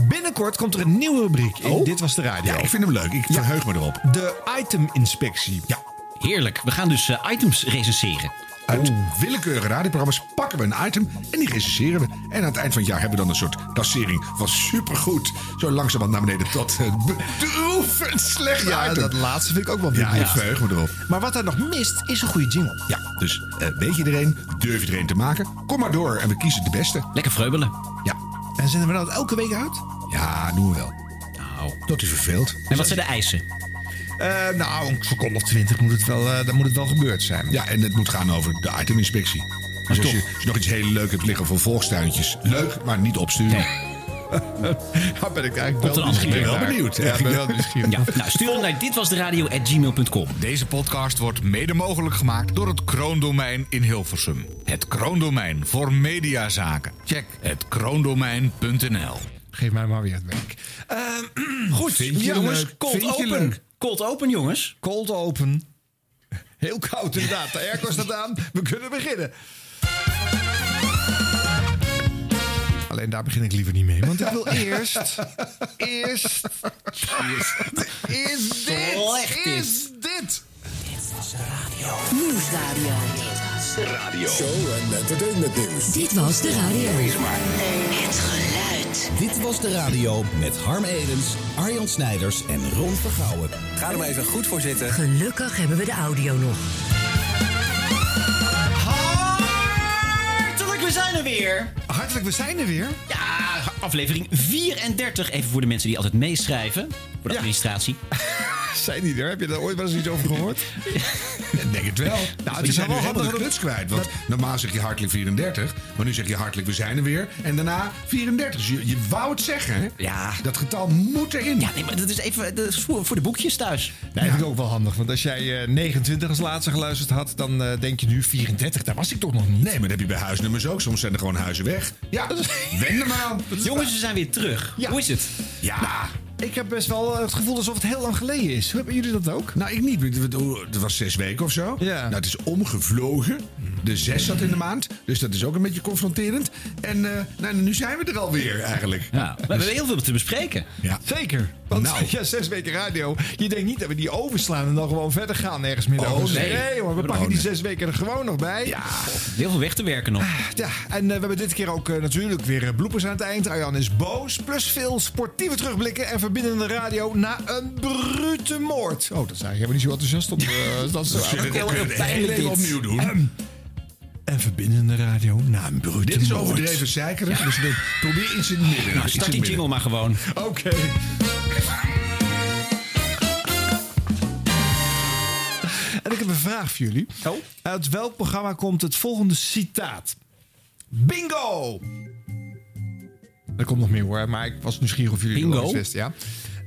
Binnenkort komt er een nieuwe rubriek in Oh. Dit Was De Radio. Ja, ik vind hem leuk. Ik verheug me erop. De iteminspectie. Ja. Heerlijk. We gaan dus eh, items recenseren. Uit willekeurige radioprogramma's pakken we een item en die recenseren we. En aan het eind van het jaar hebben we dan een soort klassering van supergoed. Zo langzamerhand naar beneden tot uh, bedroevend slecht Ja, item. dat laatste vind ik ook wel Ja, ik verheug me erop. Maar wat er nog mist, is een goede jingle. Ja, dus eh, weet je er een? Durf je er een te maken? Kom maar door en we kiezen de beste. Lekker vreubelen. Ja, En zenden we dat elke week uit? ja doen we wel. Nou. Tot u verveelt. En wat zijn de eisen? Eh, nou, een seconde of twintig moet het wel, eh, dan moet het wel gebeurd zijn. Ja, en het moet gaan over de iteminspectie. Dus als je, als je nog iets heel leuk hebt liggen voor volkstuintjes. Leuk, maar niet opsturen. Daar ben ik eigenlijk wel nieuwsgierig keer. wel naar. benieuwd, Ja, ben wel nieuwsgierig. Ja, nou, stuur hem naar ditwasderadio.gmail.com. Deze podcast wordt mede mogelijk gemaakt door het Kroondomein in Hilversum. Het Kroondomein voor mediazaken. Check het kroondomein.nl. Geef mij maar weer het werk. Ehm, goed, jongens? Cold open. Cold open, jongens. cold open. Heel koud inderdaad. De airco staat aan. We kunnen beginnen. Alleen daar begin ik liever niet mee. Want ik wil eerst... Eerst... Is dit... Slecht is. Is dit... Nieuwsradio. Show en entertainment nieuws. Dit was de radio. Het geluid. Dit was de radio met Harm Edens, Arjan Snijders en Ron Vergouwen. Ga er maar even goed voor zitten. Gelukkig hebben we de audio nog. Zijn er weer. Hartelijk, we zijn er weer. Ja, aflevering 34. Even voor de mensen die altijd meeschrijven. Voor de Ja. administratie. Zijn die er? Heb je daar ooit wel eens iets over gehoord? Ik denk het wel. Nou, het is wel handig de dat- kluts kwijt. Want normaal zeg je hartelijk 34. Maar nu zeg je hartelijk we zijn er weer. En daarna 34. Dus je, je wou het zeggen, hè? Ja. Dat getal moet erin. Ja, nee, maar dat is even dat is voor, voor de boekjes thuis. Nee, vind ik ook wel handig. Want als jij eh, 29 als laatste geluisterd had, dan eh, denk je nu 34. Daar was ik toch nog niet? Nee, maar dat heb je bij huisnummers ook. Soms zijn er gewoon huizen weg. Ja, wend er maar aan. Jongens, we zijn weer terug. Ja. Hoe is het? Ja. Ik heb best wel het gevoel alsof het heel lang geleden is. Hoe hebben jullie dat ook? Nou, ik niet. Het was zes weken of zo. Ja. Nou, het is omgevlogen. De zes zat in de maand. Dus dat is ook een beetje confronterend. En eh, nou, nu zijn we er alweer eigenlijk. Ja, we hebben heel veel te bespreken. Ja. Zeker. Want Nou. ja, zes weken radio. Je denkt niet dat we die overslaan en dan gewoon verder gaan ergens midden. Oh, nee. nee hoor, we Oh, pakken die zes weken er gewoon nog bij. Ja. Heel veel weg te werken nog. Ja, en eh, we hebben dit keer ook eh, natuurlijk weer bloepers aan het eind. Arjan is boos. Plus veel sportieve terugblikken en verbindende radio na een brute moord. Oh, dat zijn helemaal niet zo enthousiast op. dat is heel het erg pijnlijk opnieuw doen. En verbindende radio na een brute Dit is moord. overdreven zeikerig. Dus we probeer iets in het midden. Nou, start die jingle maar gewoon. Oké. En ik heb een vraag voor jullie. Oh? Uit welk programma komt het volgende citaat? Bingo! Er komt nog meer hoor, maar ik was nieuwsgierig of jullie Bingo? het wisten, ja.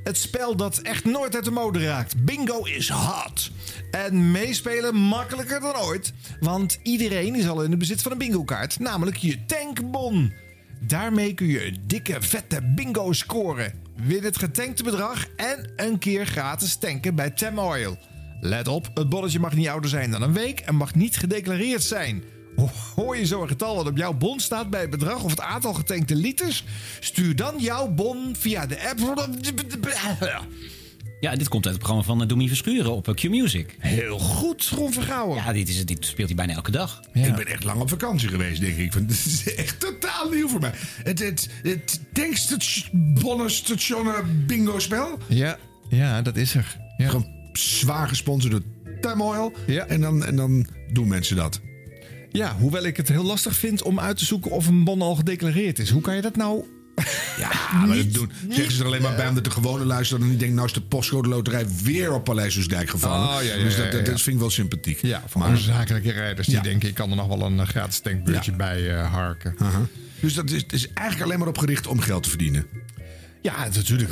Het spel dat echt nooit uit de mode raakt. Bingo is hot. En meespelen makkelijker dan ooit. Want iedereen is al in het bezit van een bingo-kaart. Namelijk je tankbon. Daarmee kun je een dikke, vette bingo scoren. Win het getankte bedrag en een keer gratis tanken bij Tem Oil. Let op, het bonnetje mag niet ouder zijn dan een week en mag niet gedeclareerd zijn. Hoor je zo'n getal wat op jouw bon staat bij het bedrag of het aantal getankte liters? Stuur dan jouw bon via de app. Ja, dit komt uit het programma van uh, Domien Verschuren op eh, Q-Music. Heel goed, Ron Vergouwen. Ja, dit, is, dit speelt hij bijna elke dag. Ik ben echt lang op vakantie geweest, denk ik. Want Dit is echt totaal nieuw voor mij. Het, het, het tankstationen bingo spel. Ja, ja, dat is er. Ja. Gewoon zwaar gesponsord door Time Oil. Ja. En, dan, en dan doen mensen dat. Ja, hoewel ik het heel lastig vind om uit te zoeken of een bon al gedeclareerd is. Hoe kan je dat nou... Ja, maar dat doen, zeggen ze er alleen maar bij omdat de gewone luisteraar niet denkt... nou is de postcode loterij weer op Paleis gevallen. Oh, ja, ja, dus dat, dat, vind ik wel sympathiek. Ja, voor maar, zakelijke rijders die denken... ik kan er nog wel een eh, gratis tankbeurtje bij eh, harken. Dus dat is, het is eigenlijk alleen maar op gericht om geld te verdienen. Ja, natuurlijk.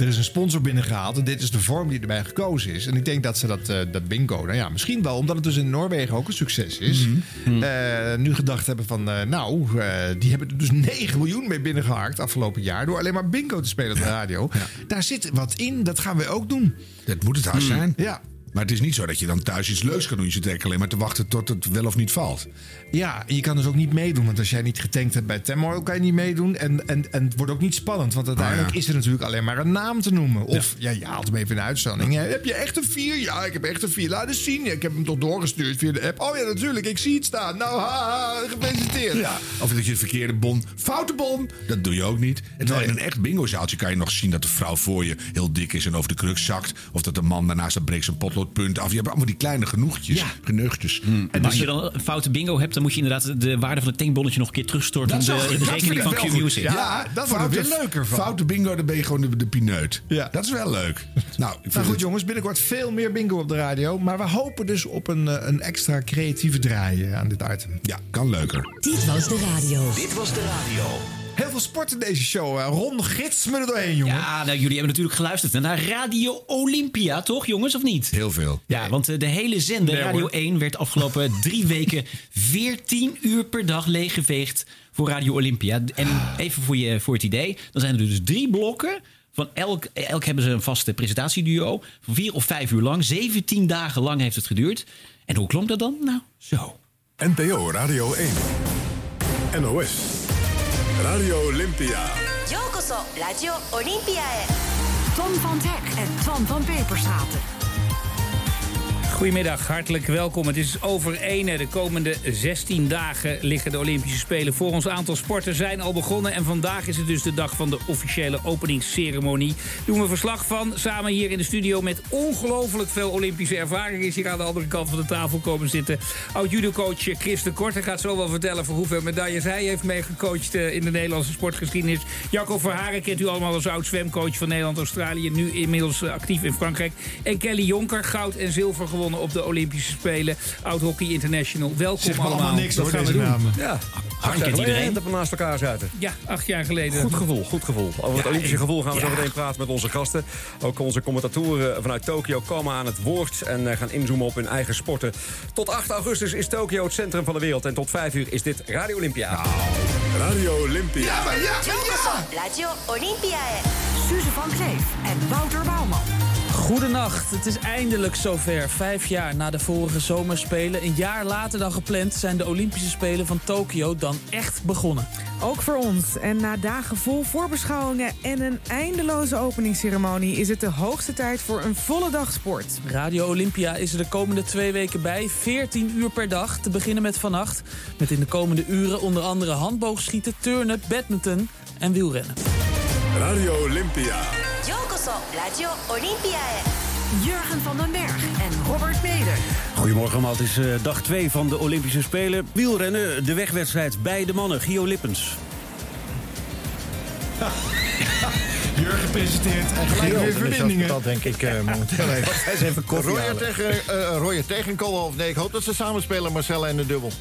Er is een sponsor binnengehaald en dit is de vorm die erbij gekozen is. En ik denk dat ze dat, eh, dat bingo, nou ja, misschien wel, omdat het dus in Noorwegen ook een succes is. eh, nu gedacht hebben van, eh, nou, die hebben er dus 9 miljoen mee binnengehaakt afgelopen jaar. Door alleen maar bingo te spelen op de radio. Daar zit wat in, dat gaan we ook doen. Dat moet het haast zijn. Ja. Maar het is niet zo dat je dan thuis iets leuks kan doen. Je zit eigenlijk alleen maar te wachten tot het wel of niet valt. Ja, en je kan dus ook niet meedoen. Want als jij niet getankt hebt bij Temmo, kan je niet meedoen. En, en, en het wordt ook niet spannend. Want uiteindelijk Oh, ja. is er natuurlijk alleen maar een naam te noemen. Of ja, je haalt hem even in de uitzending. Ja, heb je echt een vier? Ja, ik heb echt een vier. Laat eens zien. Ja, ik heb hem toch doorgestuurd via de app. Oh ja, natuurlijk. Ik zie het staan. Nou, haha. Ja. Of dat je de verkeerde bon, foute bon, dat doe je ook niet. En terwijl in een echt bingozaaltje kan je nog zien dat de vrouw voor je heel dik is en over de kruk zakt. Of dat de man daarnaast breekt zijn af. Je hebt allemaal die kleine genoegjes, Ja. geneugtjes. En als je dan een foute bingo hebt, dan moet je inderdaad de waarde van het tankbonnetje nog een keer terugstorten in de, de dat rekening van Q-Music. Ja, dat wordt er leuker van. Foute bingo, dan ben je gewoon de, de pineut. Ja. Dat is wel leuk. Nou, ik vind Nou goed het- jongens, binnenkort veel meer bingo op de radio. Maar we hopen dus op een, eh, een extra creatieve draai eh, aan dit item. Ja, kan leuker. Dit was de radio. Dit was de radio. Heel veel sport in deze show. eh. Ron, gids me er doorheen, jongen. Ja, nou, jullie hebben natuurlijk geluisterd naar Radio Olympia, toch jongens, of niet? Heel veel. Ja, want eh, de hele zender, Nee, Radio hoor. 1, werd afgelopen drie weken 14 uur per dag leeggeveegd voor Radio Olympia. En even voor, je, voor het idee, dan zijn er dus drie blokken. Van elk, elk hebben ze een vaste presentatieduo. Van vier of vijf uur lang. 17 dagen lang heeft het geduurd. En hoe klonk dat dan? Nou, zo. NPO Radio 1. NOS. Radio Olympia. Yokoso Radio Olympia. Tom van Hek en Tom van Peperstraten. Goedemiddag, hartelijk welkom. Het is over ene. De komende 16 dagen liggen de Olympische Spelen voor ons. aantal sporten zijn al begonnen. En vandaag is het dus de dag van de officiële openingsceremonie. Doen we verslag van. Samen hier in de studio met ongelooflijk veel Olympische ervaring. Is hier aan de andere kant van de tafel komen zitten. Oud-judocoach Chris de Kort. Hij gaat zo wel vertellen voor hoeveel medailles hij heeft meegecoacht eh, in de Nederlandse sportgeschiedenis. Jacco Verharen kent u allemaal als oud-zwemcoach van Nederland-Australië. Nu inmiddels eh, actief in Frankrijk. En Kelly Jonker, goud en zilver gewonnen op de Olympische Spelen. Oud Hockey International. Welkom zeg maar allemaal. niks, dat gaan we doen. Namen. Ja. Hangt het iedereen? Dat we naast elkaar zaten. Ja, acht jaar geleden. Goed gevoel, goed gevoel. Over het Olympische gevoel gaan we zo meteen praten met onze gasten. Ook onze commentatoren vanuit Tokio komen aan het woord... en eh, gaan inzoomen op hun eigen sporten. Tot 8 augustus is Tokio het centrum van de wereld. En tot 5 uur is dit Radio Olympia. Nou, Radio Olympia. Ja, maar ja, ja, Radio Olympia. Suze van Kleef en Wouter Bouwman. Goedenacht, het is eindelijk zover. Vijf jaar na de vorige zomerspelen. Een jaar later dan gepland zijn de Olympische Spelen van Tokio dan echt begonnen. Ook voor ons. En na dagen vol voorbeschouwingen en een eindeloze openingsceremonie... is het de hoogste tijd voor een volle dag sport. Radio Olympia is er de komende twee weken bij. 14 uur per dag, te beginnen met vannacht. Met in de komende uren onder andere handboogschieten, turnen, badminton en wielrennen. Radio Olympia. Yokoso Radio Olympia e. Jurgen van den Berg en Robert Meder. Goedemorgen allemaal, het is eh, dag 2 van de Olympische Spelen. Wielrennen, de wegwedstrijd bij de mannen. Gio Lippens. Jurgen presenteert en gelijk weer verbindingen. Dat denk ik uh, momenteel even. even Royer tegen, uh, Royer tegen Koolhof. Nee, ik hoop dat ze samen spelen, Marcella en de dubbel.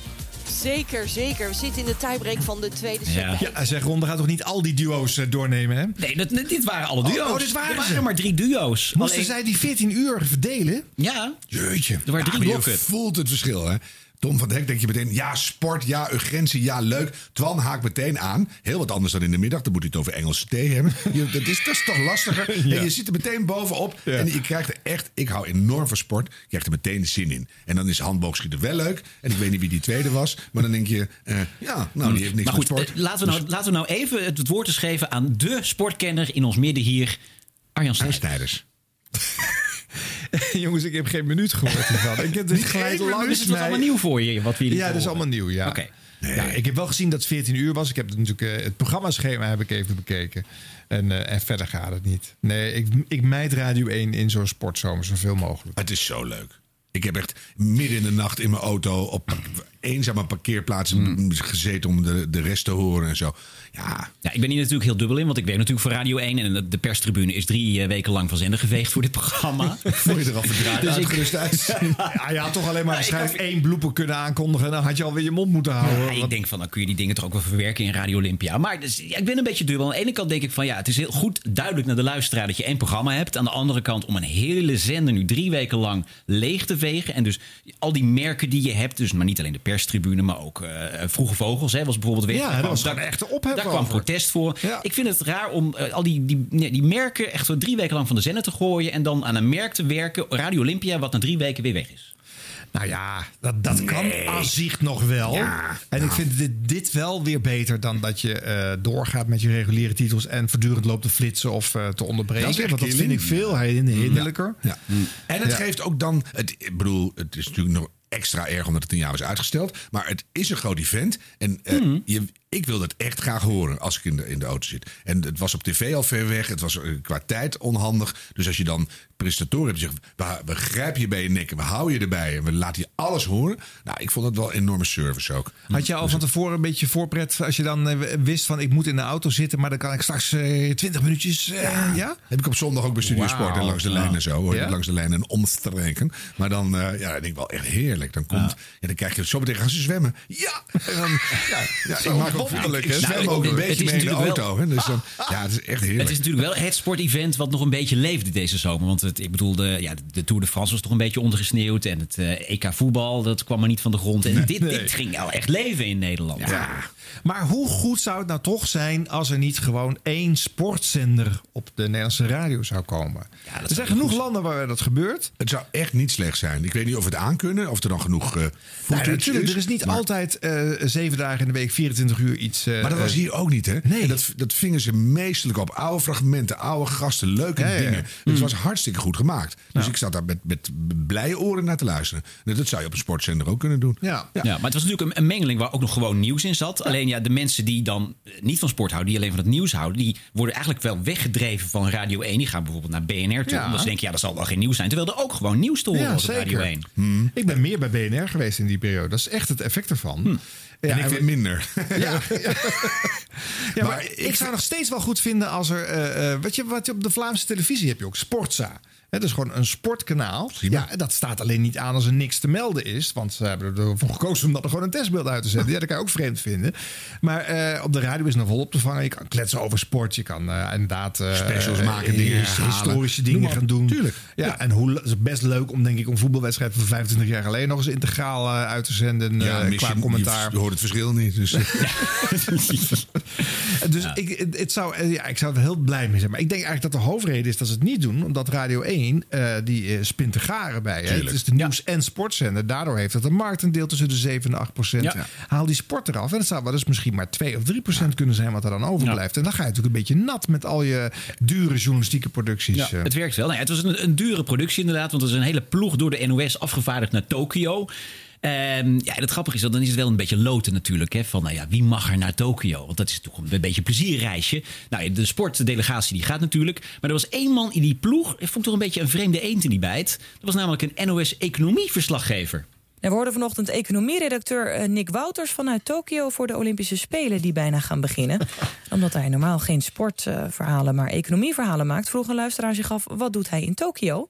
Zeker, zeker. We zitten in de tiebreak van de tweede set. Ja, zeg Ron, we gaan toch niet al die duo's eh, doornemen, hè? Nee, dat, dit waren alle duo's. Oh, oh, dit waren ze. waren maar drie duo's. Moesten Alleen- zij die 14 uur verdelen? Ja, Jeetje. er waren drie maar je blokken. voelt het verschil, hè? Tom van Dek denk je meteen, ja, sport, ja, urgentie, ja, leuk. Twan haakt meteen aan. Heel wat anders dan in de middag. Dan moet hij het over Engelse thee hebben. Je, dat, is, dat is toch lastiger. Ja. En je zit er meteen bovenop. Ja. En je krijgt er echt, ik hou enorm van sport. Je krijgt er meteen zin in. En dan is handboogschieten wel leuk. En ik weet niet wie die tweede was. Maar dan denk je, eh, ja, nou, die heeft niks maar goed, met sport. eh, laten, we nou, laten we nou even het woord eens geven aan de sportkenner in ons midden hier, Arjan Dus, Snijders. Jongens, ik heb geen minuut gehoord hiervan. Ik heb dit gelijk langs Dus het was mij- allemaal nieuw voor je, wat we jullie Ja, dat is allemaal nieuw, ja. Oké. Ja, ik heb wel gezien dat het 14 uur was. Ik heb natuurlijk eh, het programmaschema heb ik even bekeken. En, eh, en verder gaat het niet. Nee, ik, ik mijd Radio 1 in zo'n sportzomer zoveel mogelijk. Het is zo leuk. Ik heb echt midden in de nacht in mijn auto op eenzame parkeerplaatsen gezeten om de, de rest te horen en zo. Ja, Ja, ik ben hier natuurlijk heel dubbel in, want ik werk natuurlijk voor Radio 1. En de perstribune is drie eh, weken lang van zender geveegd voor dit programma. Vond je er al verdraaid Dus ik- uitgerust uit? Ja, je had toch alleen maar waarschijnlijk één blooper kunnen aankondigen. En dan had je alweer je mond moeten houden. Ja, ik denk van, dan kun je die dingen toch ook wel verwerken in Radio Olympia. Maar dus, ja, ik ben een beetje dubbel. Aan de ene kant denk ik van, ja, het is heel goed duidelijk naar de luisteraar dat je één programma hebt. Aan de andere kant, om een hele zender nu drie weken lang leeg te bewegen. En dus al die merken die je hebt, dus maar niet alleen de perstribune, maar ook eh, Vroege Vogels, hè, was bijvoorbeeld weer. Ja, Daar dat kwam- was gewoon echt ophef Daar kwam protest voor. Ik vind het raar om eh, al die, die, nee, die merken echt zo drie weken lang van de zender te gooien en dan aan een merk te werken, Radio Olympia, wat na drie weken weer weg is. Nou ja, dat, dat kan als zich nog wel. en ik vind dit, dit wel weer beter dan dat je eh, doorgaat met je reguliere titels en voortdurend loopt te flitsen of eh, te Dat is onderbreken. Want dat vind ik veel hinderlijker. Ja. En het Ja. geeft ook dan. Het, ik bedoel, het is natuurlijk nog extra erg omdat het een jaar was uitgesteld. Maar het is een groot event. En eh, Mhm. je, ik wil dat echt graag horen als ik in de, in de auto zit. En het was op tv al ver weg. Het was eh, qua tijd onhandig. Dus als je dan presentatoren hebt die zeggen... We, we grijpen je bij je nek en we houden je erbij. En we laten je alles horen. Nou, ik vond het wel enorme service ook. Had je al van tevoren een beetje voorpret als je dan eh, wist van ik moet in de auto zitten, maar dan kan ik straks eh 20 minuutjes. eh, ja? Heb ik op zondag ook bij Studio. Sport en langs de lijn en zo. Hoor. Ja? Langs de lijn en omstreken. Maar dan, ja, dat denk ik wel echt heerlijk. Dan komt, ja. dan krijg je zo meteen gaan ze zwemmen. Ja! En dan, ja, ik maak wonderlijk, ik hè? zwem Nou, ook een het beetje is mee in de natuurlijk auto. wel- Hè? Dus dan, ja, het is echt heerlijk. Het is natuurlijk wel het sportevent wat nog een beetje leefde deze zomer. Want het, ik bedoel, de, ja, de Tour de France was toch een beetje ondergesneeuwd. En het eh, EK voetbal, dat kwam maar niet van de grond. En dit, Nee. dit ging al echt leven in Nederland. Ja. Maar hoe goed zou het nou toch zijn als er niet gewoon één sportzender op de Nederlandse radio zou komen? er zijn genoeg landen waar dat gebeurt. Het zou echt niet slecht zijn. Ik weet niet of we het aankunnen. Of er dan genoeg Nou, footage natuurlijk, er is niet maar- altijd eh, zeven dagen in de week, 24 uur iets. eh, Maar dat was eh, hier ook niet, hè? Nee. dat, dat vingen ze meestelijk op oude fragmenten, oude gasten, leuke Ja, ja, ja. dingen. Dus Mm. het was hartstikke goed gemaakt. Dus ik zat daar met, met blije oren naar te luisteren. Nou, dat zou je op een sportzender ook kunnen doen. Ja. Ja. maar het was natuurlijk een, een mengeling waar ook nog gewoon nieuws in zat. Alleen ja, de mensen die dan eh, niet van sport houden, die alleen van het nieuws houden, die worden eigenlijk wel weggedreven van Radio 1. Die gaan bijvoorbeeld naar BNR toe. Ja. Omdat ze denken, ja, dat zal wel geen nieuws zijn. Terwijl er ook gewoon nieuws te horen Ja, was op Radio zeker. 1. Ik ben meer bij BNR geweest in die periode. Dat is echt het effect ervan. En ik we- weer minder. Ja, ja maar, Maar ik, zou nog steeds wel goed vinden als er. eh, eh, wat, je, wat je op de Vlaamse televisie heb je ook Sportza. Dat is gewoon een sportkanaal. Ja, en dat staat alleen niet aan als er niks te melden is. Want ze hebben ervoor gekozen om dat er gewoon een testbeeld uit te zetten. Ja, dat kan je ook vreemd vinden. Maar eh, op de radio is nog wel op te vangen. Je kan kletsen over sport. Je kan eh, inderdaad eh, Specials maken, dingen historische dingen gaan doen. Tuurlijk. Ja, en hoe, het is best leuk om denk ik een voetbalwedstrijd van 25 jaar geleden nog eens integraal uit te zenden. Ja, qua je- commentaar. Je hoort het verschil niet. Dus, Dus ik, het, het zou, ja, ik zou er heel blij mee zijn. Maar ik denk eigenlijk dat de hoofdreden is dat ze het niet doen. Omdat Radio 1, eh, die eh, spint de garen bij. Hè? Het is de nieuws- en sportzender. Daardoor heeft het een marktendeel tussen de 7 en 8 procent. Ja. Haal die sport eraf. En het zou wel eens misschien maar 2 of 3 procent kunnen zijn wat er dan overblijft. En dan ga je natuurlijk een beetje nat met al je dure journalistieke producties. Ja, eh. het werkt wel. Nou ja, het was een, een dure productie inderdaad. Want er is een hele ploeg door de NOS afgevaardigd naar Tokio. Ehm, ja, en het grappige is dat dan is het wel een beetje loten natuurlijk. Hè, van nou ja, wie mag er naar Tokio? Want dat is toch een beetje een plezierreisje. Nou, de sportdelegatie die gaat natuurlijk. Maar er was één man in die ploeg. Ik vond toch een beetje een vreemde eend in die bijt. Dat was namelijk een NOS-economieverslaggever. We hoorden vanochtend economieredacteur eh, Nick Wouters vanuit Tokio voor de Olympische Spelen die bijna gaan beginnen. Omdat hij normaal geen sportverhalen, maar economieverhalen maakt, vroeg een luisteraar zich af: wat doet hij in Tokio?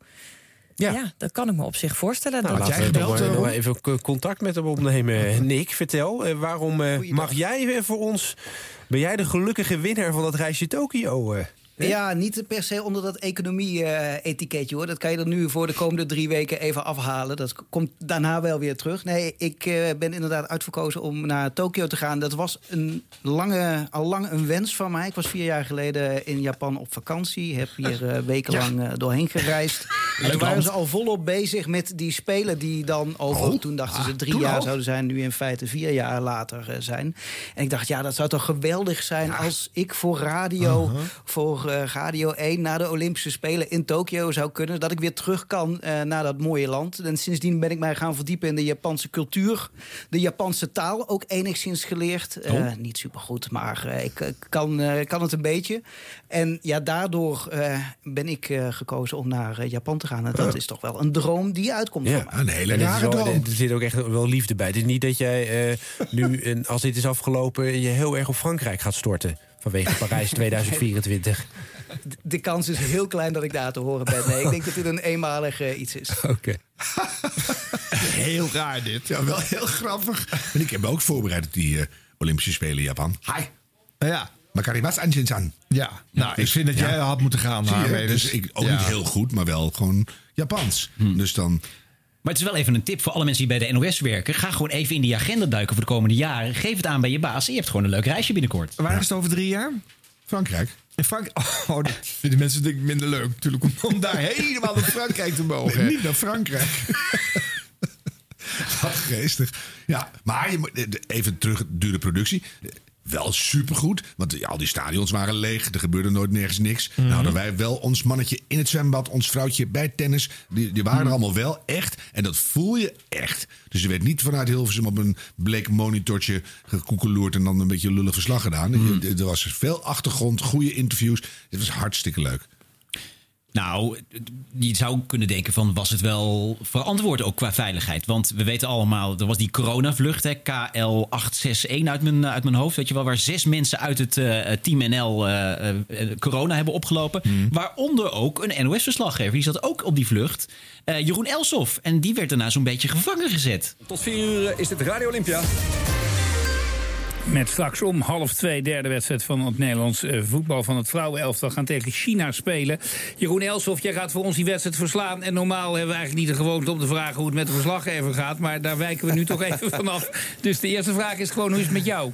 Ja, dat kan ik me op zich voorstellen. Nou, dat toch maar, nog maar even contact met hem opnemen. Nick, vertel, eh, waarom eh, mag jij eh, voor ons... Ben jij de gelukkige winnaar van dat reisje Tokio? Ja, niet per se onder dat economie-etiketje hoor. Dat kan je er nu voor de komende drie weken even afhalen. Dat komt daarna wel weer terug. Nee, ik eh, ben inderdaad uitverkozen om naar Tokio te gaan. Dat was een lange, al lang een wens van mij. Ik was vier jaar geleden in Japan op vakantie. Heb hier eh, wekenlang eh, doorheen gereisd. En toen waren ze al volop bezig met die spelen die dan over... Oh, toen dachten ze ah, drie jaar al? zouden zijn. Nu in feite vier jaar later zijn. En ik dacht, ja, dat zou toch geweldig zijn... als ik voor radio, Uh-huh. voor eh, Radio 1... naar de Olympische Spelen in Tokio zou kunnen. Dat ik weer terug kan eh, naar dat mooie land. En sindsdien ben ik mij gaan verdiepen in de Japanse cultuur. De Japanse taal ook enigszins geleerd. Eh, Oh. Niet supergoed, maar ik kan, kan het een beetje. En ja, daardoor ben ik gekozen om naar Japan te gaan. En dat is toch wel een droom die uitkomt mij. een hele rare droom. Er zit ook echt wel liefde bij. Het is niet dat jij nu, als dit is afgelopen... je heel erg op Frankrijk gaat storten. Vanwege Parijs 2024. De kans is heel klein dat ik daar te horen ben. Nee, ik denk dat dit een eenmalig iets is. Oké. Heel raar dit. Ja, wel heel grappig. En ik heb me ook voorbereid op die eh, Olympische Spelen in Japan. Hi. Ja. Makarimas Anjin-san. Ja, nou, ik vind dat jij had moeten gaan. Zie je? Dus dus- ik ook ja. niet heel goed, maar wel gewoon Japans. Dus dan... Maar het is wel even een tip voor alle mensen die bij de NOS werken. Ga gewoon even in die agenda duiken voor de komende jaren. Geef het aan bij je baas en je hebt gewoon een leuk reisje binnenkort. Waar is het over drie jaar? Frankrijk. In Frankrijk? Oh, dat vinden mensen denk ik minder leuk natuurlijk om, om daar helemaal naar Frankrijk te mogen. Nee, niet naar Frankrijk. Wat geestig. Ja, maar je, moet- eh, even terug, dure productie. Wel supergoed, want ja, al die stadions waren leeg. Er gebeurde nooit nergens niks. Mhm. Nou hadden wij wel ons mannetje in het zwembad, ons vrouwtje bij tennis. Die, die waren Mhm. er allemaal wel echt. En dat voel je echt. Dus je werd niet vanuit Hilversum op een bleek monitortje gekoekeloerd... en dan een beetje lullig verslag gedaan. Mhm. Er was veel achtergrond, goede interviews. Het was hartstikke leuk. Nou, je zou kunnen denken van was het wel verantwoord ook qua veiligheid. Want we weten allemaal, er was die coronavlucht, hè, KL861 uit mijn, uit mijn hoofd. Weet je wel, waar zes mensen uit het eh, Team NL eh, eh, corona hebben opgelopen. Waaronder ook een NOS-verslaggever. Die zat ook op die vlucht. Eh, Jeroen Elsof. En die werd daarna zo'n beetje gevangen gezet. Tot vier uur is dit Radio Olympia. Met straks om half twee derde wedstrijd van het Nederlands eh, voetbal van het vrouwenelftal gaan tegen China spelen. Jeroen Elsof, jij gaat voor ons die wedstrijd verslaan. En normaal hebben we eigenlijk niet de gewoonte om te vragen hoe het met de verslaggever gaat. Maar daar wijken we nu toch even vanaf. Dus de eerste vraag is gewoon hoe is het met jou?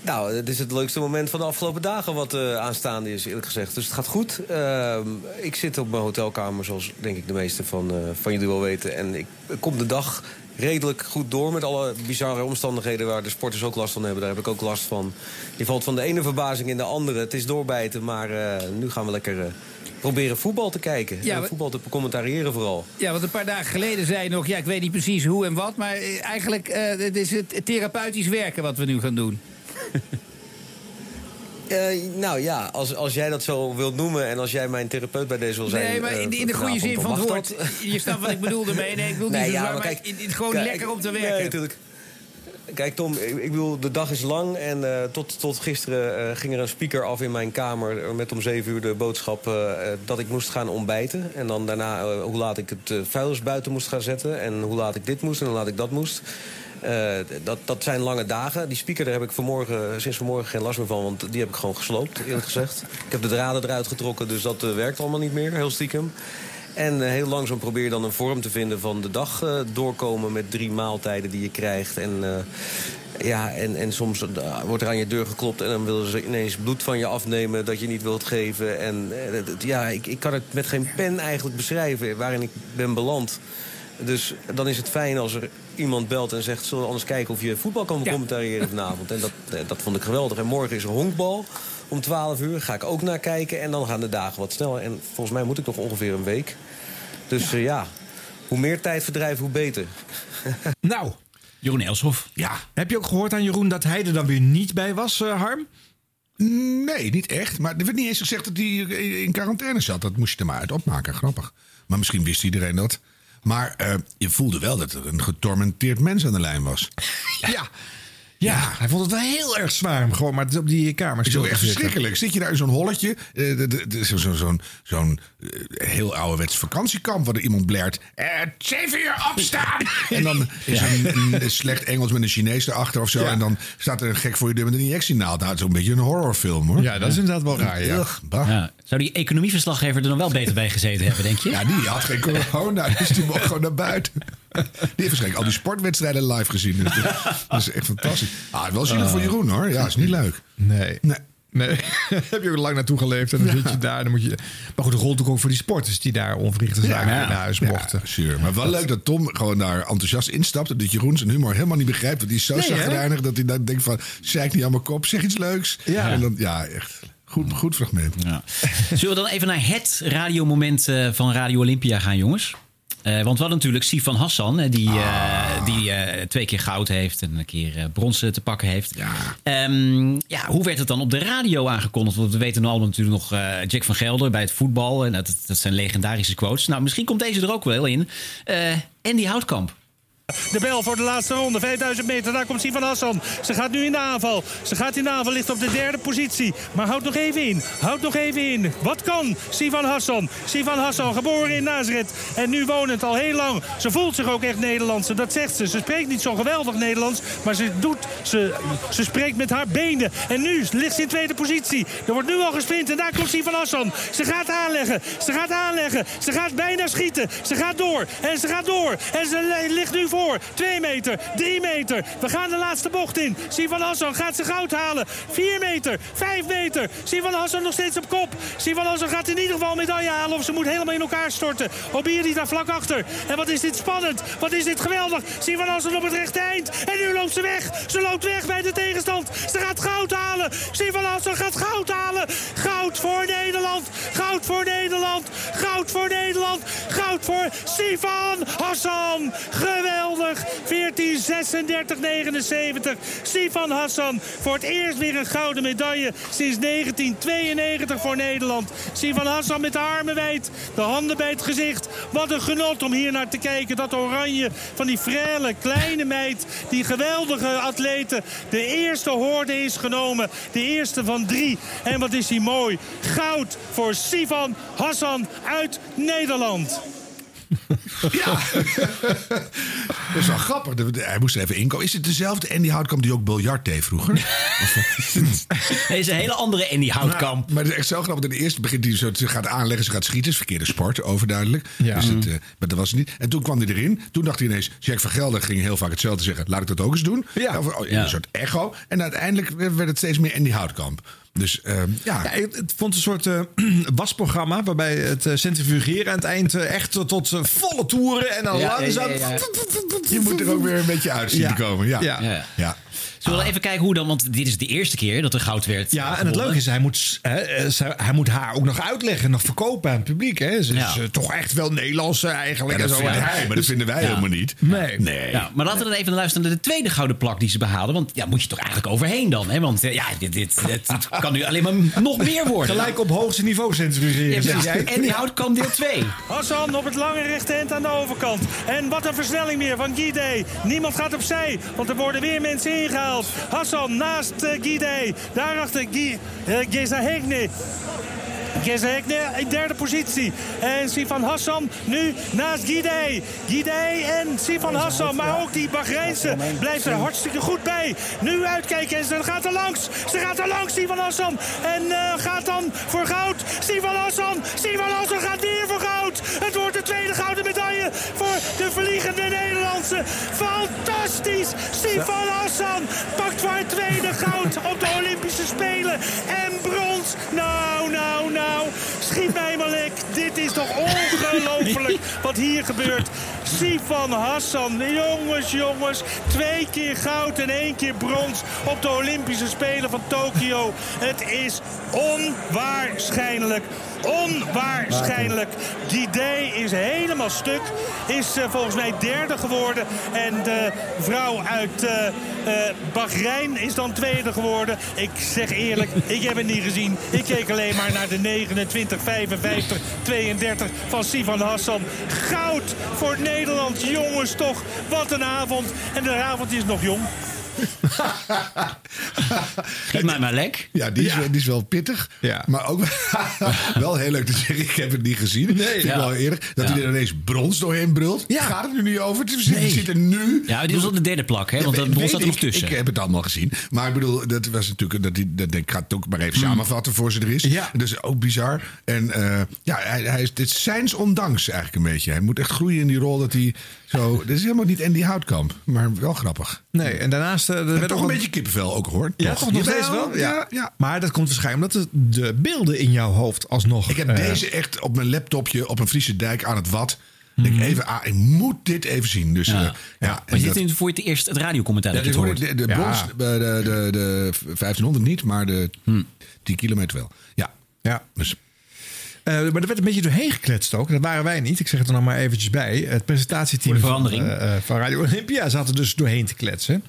Nou, het is het leukste moment van de afgelopen dagen wat eh, aanstaande is, eerlijk gezegd. Dus het gaat goed. Ehm, ik zit op mijn hotelkamer, zoals denk ik de meeste van, eh, van jullie wel weten. En ik, ik kom de dag redelijk goed door met alle bizarre omstandigheden... waar de sporters ook last van hebben. Daar heb ik ook last van. Je valt van de ene verbazing in de andere. Het is doorbijten, maar eh, nu gaan we lekker... eh, Proberen voetbal te kijken. Ja, en voetbal te commentariëren vooral. Ja, want een paar dagen geleden zei je nog... ja, ik weet niet precies hoe en wat... maar eh, eigenlijk eh, het is het therapeutisch werken wat we nu gaan doen. Eh, nou ja, als, als jij dat zo wilt noemen en als jij mijn therapeut bij deze wil zijn... Nee, maar in, eh, in de goede zin van het woord. dat. Je snapt wat ik bedoel ermee. Nee, ik bedoel niet Nee, ja, maar maar kijk, in- in- gewoon kijk, lekker om te nee, werken. natuurlijk. Kijk Tom, ik, ik bedoel, de dag is lang en eh, tot, tot gisteren ging er een speaker af in mijn kamer... met om zeven uur de boodschap dat ik moest gaan ontbijten. En dan daarna hoe laat ik het vuilnis buiten moest gaan zetten... en hoe laat ik dit moest en hoe laat ik dat moest. Eh, dat, dat zijn lange dagen. Die speaker daar heb ik vanmorgen, sinds vanmorgen geen last meer van... want die heb ik gewoon gesloopt, eerlijk gezegd. Ik heb de draden eruit getrokken, dus dat eh, werkt allemaal niet meer, heel stiekem. En eh, heel langzaam probeer je dan een vorm te vinden van de dag eh, doorkomen... met drie maaltijden die je krijgt. En, eh, ja, en, en soms eh, wordt er aan je deur geklopt... en dan willen ze ineens bloed van je afnemen dat je niet wilt geven. En eh, ja, ik, ik kan het met geen pen eigenlijk beschrijven waarin ik ben beland. Dus dan is het fijn als er iemand belt en zegt... zullen we anders kijken of je voetbal kan commentariëren vanavond. En dat, eh, dat vond ik geweldig. En morgen is er honkbal om 12 uur. Ga ik ook naar kijken. En dan gaan de dagen wat sneller. En volgens mij moet ik nog ongeveer een week. Dus ja, ja hoe meer tijd verdrijven, hoe beter. Nou, Jeroen Elshoff. Ja. Heb je ook gehoord aan Jeroen dat hij er dan weer niet bij was, eh, Harm? Nee, niet echt. Maar er werd niet eens gezegd dat hij in quarantaine zat. Dat moest je er maar uit opmaken. Grappig. Maar misschien wist iedereen dat. Maar eh, je voelde wel dat er een getormenteerd mens aan de lijn was. Ja. Ja, hij vond het wel heel erg zwaar om gewoon maar op die kamer te echt zitten. verschrikkelijk. Zit je daar in zo'n holletje, eh, zo'n zo'n eh, heel ouderwets vakantiekamp... waar er iemand blert, eh, zeven uur opstaan! en dan is er een, slecht Engels met een Chinees erachter of zo... Ja. en dan staat er een gek voor je deur met een injectienaald. Nou, het is een beetje een horrorfilm, hoor. Ja, dat is inderdaad wel raar, ja. Ugh, bah. Ja. Zou die economieverslaggever er dan wel beter bij gezeten hebben, denk je? Ja, die had geen corona, dus die mocht gewoon naar buiten. Die heeft waarschijnlijk al die sportwedstrijden live gezien. Dus dat is echt fantastisch. Ah, wel zielig voor Jeroen, hoor. Ja, is niet leuk. Nee. Nee. Nee, heb je ook lang naartoe geleefd en dan zit je daar. Dan moet je... Maar goed, de gold ook voor die sporters die daar onverrichte zaken Ja. naar huis Ja, mochten. sure. Maar wel leuk dat Tom gewoon daar enthousiast instapt. En dat Jeroen zijn humor helemaal niet begrijpt. Want die is zo Nee, dat hij dan denkt van... Zeik niet aan mijn kop, zeg iets leuks. Ja. En dan, ja, echt goed, goed fragment. Ja. Zullen we dan even naar het radiomoment eh, van Radio Olympia gaan, jongens? Eh, want we hadden natuurlijk Sifan Hassan, die, eh, die eh, twee keer goud heeft en een keer brons eh, te pakken heeft. Ja. ja, hoe werd het dan op de radio aangekondigd? Want we weten nu allemaal natuurlijk nog Jack van Gelder bij het voetbal. En dat, dat zijn legendarische quotes. Nou, misschien komt deze er ook wel in. Andy Houtkamp. De bel voor de laatste ronde, 5000 meter. Daar komt Sivan Hassan. Ze gaat nu in de aanval. Ze gaat in de aanval, ligt op de derde positie. Maar houdt nog even in. Houdt nog even in. Wat kan Sivan Hassan? Sivan Hassan, geboren in Nazareth. En nu wonend al heel lang. Ze voelt zich ook echt Nederlandse. Dat zegt ze. Ze spreekt niet zo geweldig Nederlands. Maar ze doet. Ze, ze spreekt met haar benen. En nu ligt ze in tweede positie. Er wordt nu al gesprint. En daar komt Sivan Hassan. Ze gaat aanleggen. Ze gaat aanleggen. Ze gaat bijna schieten. Ze gaat door. En ze gaat door. En ze li- ligt nu voor. Twee meter. Drie meter. We gaan de laatste bocht in. Sivan Hassan gaat zijn goud halen. Vier meter. Vijf meter. Sivan Hassan nog steeds op kop. Sivan Hassan gaat in ieder geval een medaille halen. Of ze moet helemaal in elkaar storten. Obiri daar vlak achter. En wat is dit spannend. Wat is dit geweldig. Sivan Hassan op het rechte eind. En nu loopt ze weg. Ze loopt weg bij de tegenstand. Ze gaat goud halen. Sivan Hassan gaat goud halen. Goud voor Nederland. Goud voor Nederland. Goud voor Nederland. Goud voor Sivan Hassan. Geweldig. 14, 36, 79. Sivan Hassan voor het eerst weer een gouden medaille sinds 1992 voor Nederland. Sivan Hassan met de armen wijd, de handen bij het gezicht. Wat een genot om hier naar te kijken. Dat oranje van die frêle kleine meid, die geweldige atleten. De eerste hoorde is genomen. De eerste van drie. En wat is hij mooi. Goud voor Sivan Hassan uit Nederland. Ja. dat is wel grappig. Hij moest er even inkomen. Is het dezelfde Andy Houtkamp die ook biljart deed vroeger? Hij is een hele andere Andy Houtkamp. Nou, maar het is echt zo grappig. In de eerste begint hij zo, ze gaat aanleggen, ze gaat schieten. is verkeerde sport, overduidelijk. Ja. Dus het, eh, maar dat was het niet. En toen kwam hij erin. Toen dacht hij ineens, Jack van Gelder ging heel vaak hetzelfde zeggen. Laat ik dat ook eens doen. Ja. Oh, Ja. Een soort echo. En uiteindelijk werd het steeds meer Andy Houtkamp. Dus ehm, ja. Ja, ik het vond een soort eh, wasprogramma waarbij het eh, centrifugeren aan het eind eh, echt tot, tot volle toeren en dan Ja, langzaam. ja, ja, ja. Je moet er ook weer een beetje uit zien Ja. te komen. Ja. Ja. We even kijken hoe dan, want dit is de eerste keer dat er goud werd. Ja, en het leuke is, hij moet, hè, eh, ze- hij moet haar ook nog uitleggen, nog verkopen aan het publiek. Hè. Ze is eh, toch echt wel Nederlands eh, eigenlijk. Ja, en dat zo. hij, maar dat Dus- vinden wij Ja. helemaal niet. Nee. Nee. Ja, maar laten we dan even luisteren naar de tweede gouden plak die ze behaalden. Want ja, moet je toch eigenlijk overheen dan? Hè? Want eh, ja, dit, dit, dit, dit kan nu alleen maar nog meer worden. Gelijk op hoogste niveau centrifugeren, Ja. En die Houtkamp deel 2. Hassan op het lange rechterhand aan de overkant. En wat een versnelling meer van Guide. Niemand gaat opzij, want er worden weer mensen ingehaald. Hassan naast uh, Guide. Daarachter Guy, uh, Geza Hegne. Geza Hegne in derde positie. En Sifan Hassan nu naast Guide. Guide en Sifan Hassan. Maar ook die Bahreinse blijft er hartstikke goed bij. Nu uitkijken en ze gaat er langs. Ze gaat er langs, Sifan Hassan. En eh, gaat dan voor goud. Sifan Hassan. Sifan Hassan gaat weer voor goud. Het wordt de tweede gouden medaille voor de vliegende Nederlandse. Fantastisch. Sifan Hassan pakt voor het tweede goud op de Olympische Spelen. En brons. Nou, nou, nou. Schiet mij maar lek. Dit is toch ongelooflijk wat hier gebeurt. Sifan Hassan. Jongens, jongens. Twee keer goud en één keer brons op de Olympische Spelen van Tokio. Het is onwaarschijnlijk. Onwaarschijnlijk. Guidé is helemaal stuk. Is eh, volgens mij derde geworden. En de vrouw uit eh, Bahrein is dan tweede geworden. Ik zeg eerlijk, ik heb het niet gezien. Ik keek alleen maar naar de 29, 55, 32 van Sivan Hassan. Goud voor Nederland. Jongens toch, wat een avond. En de avond is nog jong. Geef mij maar lek. Ja, die is, Wel, die is wel pittig. Maar ook wel heel leuk te zeggen. Ik heb het niet gezien. Nee, Vind ik Ja. wel eerlijk. Dat Ja. hij er ineens brons doorheen brult. Gaat het er nu niet over? Het zit, Nee. zit er nu. Ja, dit was op de derde plak, hè? Ja, Want dat brons staat er nog ik. tussen. Ik heb het allemaal gezien. Maar ik bedoel, dat was natuurlijk. Dat, die- dat, ik ga het ook maar even Hmm. samenvatten voor ze er is. Ja. Is ook bizar. En eh, ja, hij, hij is, dit is zijns ondanks eigenlijk een beetje. Hij moet echt groeien in die rol dat hij zo. Dit is helemaal niet Andy Houtkamp, maar wel grappig. Nee, en daarnaast... eh, er werd toch ook een beetje kippenvel ook hoor. Ja, toch nog steeds wel? Ja. ja, ja. Maar dat komt waarschijnlijk omdat de, de beelden in jouw hoofd alsnog... Ik heb eh, deze echt op mijn laptopje op een Friese dijk aan het wat. Denk even, ah, ik moet dit even zien. Dus, Ja. ja. ja, Maar is dit dat- nu voor het eerst het radiocommentaar Ja, dat je dit het hoor hoort? de, de, brons, de, de, de, de 1500 niet, maar de 10 kilometer wel. Ja. Ja. Dus, Eh, maar er werd een beetje doorheen gekletst ook. Dat waren wij niet. Ik zeg het er nog maar eventjes bij. Het presentatieteam. Van, eh, eh, van Radio Olympia zat er dus doorheen te kletsen.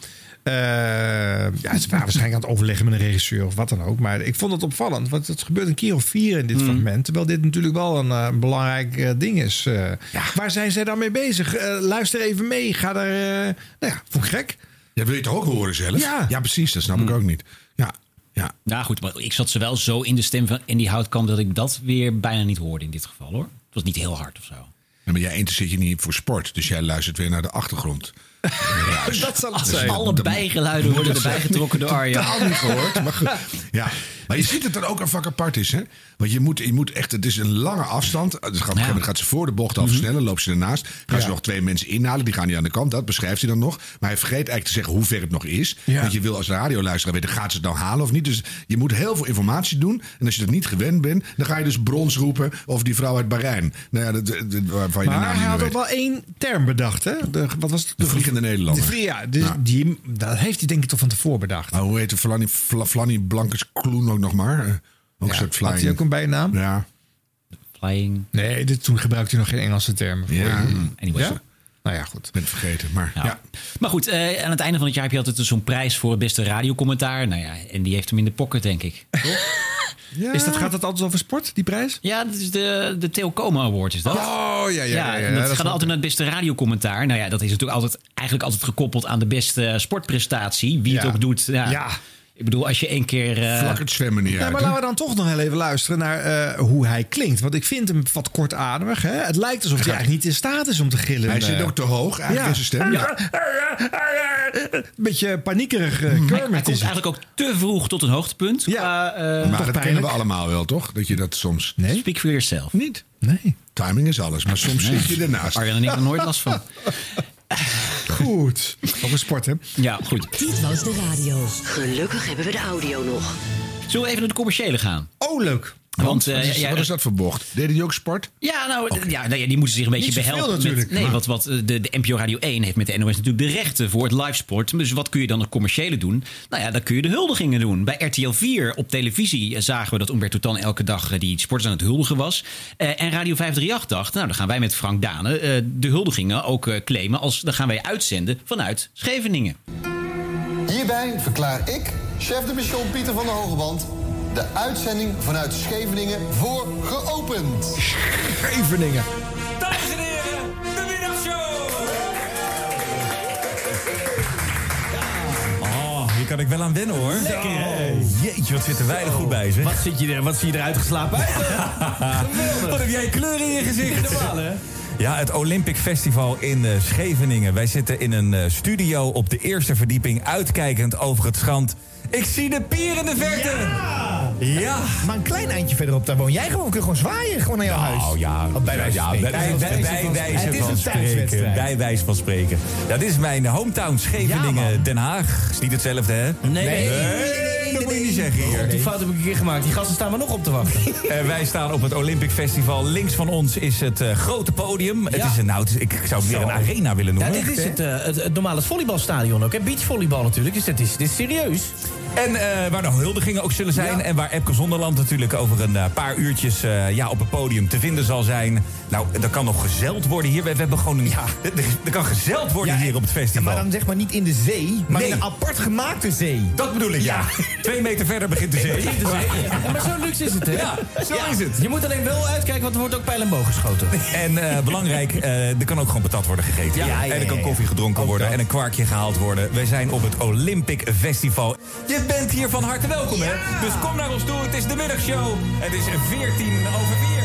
Eh, ja, ze waren waarschijnlijk aan het overleggen met een regisseur of wat dan ook. Maar ik vond het opvallend, want het gebeurt een keer of vier in dit fragment. Terwijl dit natuurlijk wel een eh, belangrijk eh, ding is. Eh, Waar zijn zij dan mee bezig? Luister even mee. Ga daar. eh, nou ja, vond ik gek. Ja, wil je het toch ook horen zelf? Ja. ja precies. Dat snap ik ook niet. Ja, ja. Nou goed, maar ik zat ze wel zo in de stem van in die houtkamp dat ik dat weer bijna niet hoorde in dit geval hoor. Het was niet heel hard of zo. Ja, maar jij interesseert je niet voor sport, dus jij luistert weer naar de achtergrond. Dat zal het Als zijn. alle bijgeluiden worden erbij getrokken door Arjan. Gehoord. Maar, goed. ja. Maar je ziet dat er ook een vak apart is. Hè? Want je moet, je moet echt, het is een lange afstand. Dus gaat, gaat ze voor de bocht al versnellen, loopt ze ernaast. Gaan ze nog twee mensen inhalen, die gaan niet aan de kant. Dat beschrijft hij dan nog. Maar hij vergeet eigenlijk te zeggen hoe ver het nog is. Ja. Want je wil als radioluisteraar weten, gaat ze het nou halen of niet? Dus je moet heel veel informatie doen. En als je dat niet gewend bent, dan ga je dus brons roepen. Of die vrouw uit Bahrein. Nou ja, dat, dat- waarvan je Maar hij had ook wel één term bedacht, hè? De, wat was het? De vliegende Nederlander. De vlie- ja, dus Ja. Die, dat heeft hij denk ik toch van tevoren bedacht. Maar hoe heet de Flanny, Fla- Flanny Blankes Kloen ook nog maar? Eh, Ook een soort Had flying. hij ook een bijnaam? Ja. Flying. Nee, dit, toen gebruikte hij nog geen Engelse termen. Voor. Ja. Anyways. Ja? Nou ja, goed. Ben het vergeten, maar Ja. ja. Maar goed, eh, aan het einde van het jaar heb je altijd zo'n prijs voor het beste radiocommentaar. Nou ja, en die heeft hem in de pocket, denk ik. Is dat, gaat het altijd over sport, die prijs? Ja, dat is de, de Theo Komen Award, is dat? Oh, ja, ja, ja. ja, en dat dat gaat altijd naar het beste radiocommentaar. Nou ja, dat is natuurlijk altijd, eigenlijk altijd gekoppeld aan de beste sportprestatie. Wie het Ja. ook doet. Ja. Ik bedoel, als je één keer... eh, Vlak het zwemmen niet Ja, uit. maar laten we dan toch nog heel even luisteren naar eh, hoe hij klinkt. Want ik vind hem wat kortademig. Hè? Het lijkt alsof hij eigenlijk niet in staat is om te gillen. Hij zit Eh, ook te hoog, eigenlijk ja. in zijn stem. Ja. Een beetje paniekerig uh, hij Kermit komt is het. eigenlijk ook te vroeg tot een hoogtepunt. Ja, qua, eh, Maar dat kennen we allemaal wel, toch? Dat je dat soms... Nee? Speak for yourself. Niet. Nee. Timing is alles, maar soms zit je ernaast. Arjan en ik er nooit last van. Goed. Over sport, hè? Ja, goed. Dit was de radio. Gelukkig hebben we de audio nog. Zullen we even naar de commerciële gaan? Oh, leuk. Want, eh, wat, is, ja, wat is dat voor bocht? Deden die ook sport? Ja, nou, ja, nou ja, die moeten zich een beetje behelpen. natuurlijk, Met, nee, maar- wat, wat eh, de, de NPO Radio 1 heeft met de NOS natuurlijk de rechten voor het livesport. Dus wat kun je dan het commerciële doen? Nou ja, dan kun je de huldigingen doen. Bij RTL 4 op televisie eh, zagen we dat Umberto Tan elke dag die sporters aan het huldigen was. Eh, en Radio 538 dacht, nou dan gaan wij met Frank Dane eh, de huldigingen ook eh, claimen. Als, dan gaan wij uitzenden vanuit Scheveningen. Hierbij verklaar ik, chef de mission Pieter van der Hogeband, de uitzending vanuit Scheveningen voor geopend. Scheveningen. Dames en heren, de middagshow! Oh, hier kan ik wel aan wennen hoor. Lekker, Jeetje, wat zitten wij er goed bij, zeg. Wat, zit je er, wat zie je eruit geslapen uit? Wat heb jij kleur in je gezicht? Normaal, hè? Ja, het Olympic Festival in eh, Scheveningen. Wij zitten in een eh, studio op de eerste verdieping, uitkijkend over het strand. Ik zie de pier in de verte! Ja! Maar een klein eindje verderop, daar woon jij gewoon. Kun je gewoon zwaaien, gewoon naar jouw huis. Nou ja, Oh, bij wijze van ja, spreken. bij, bij, bij wijze Het is van een spreken. Bij wijze van spreken. Dat is mijn hometown Ja, Scheveningen. Den Haag. Is niet hetzelfde, hè? Nee, nee, nee, dat moet je niet zeggen hier. Die fout heb ik een keer gemaakt. Die gasten staan maar nog op te wachten. Eh, wij staan op het Olympic Festival. Links van ons is het eh, grote podium. Het Ja. is een, nou, is- ik zou het meer een arena willen Ja, noemen. dit is het, het, het normale volleybalstadion ook. hè? Beachvolleybal natuurlijk. Dus dit is, dit is serieus. En eh, waar de huldigingen ook zullen zijn. En waar Epke Zonderland natuurlijk over een eh, paar uurtjes eh, ja, op het podium te vinden zal zijn. Nou, er kan nog gezeld worden hier. We, we hebben gewoon een, ja. er, er kan gezeld worden Ja, hier op het festival. maar dan zeg maar niet in de zee, maar Nee. in een apart gemaakte zee. Dat bedoel ik, ja. Twee meter verder begint de zee. Ja, maar zo luxe is het, hè? Ja, zo is het. Je moet alleen wel uitkijken, want er wordt ook pijl en boog geschoten. En belangrijk, er kan ook gewoon patat worden gegeten. En er kan koffie gedronken worden en een kwarkje gehaald worden. Wij zijn op het Olympic Festival. Je bent hier van harte welkom, hè? Dus kom naar ons toe. Het is de middagshow. Het is 14 over 4.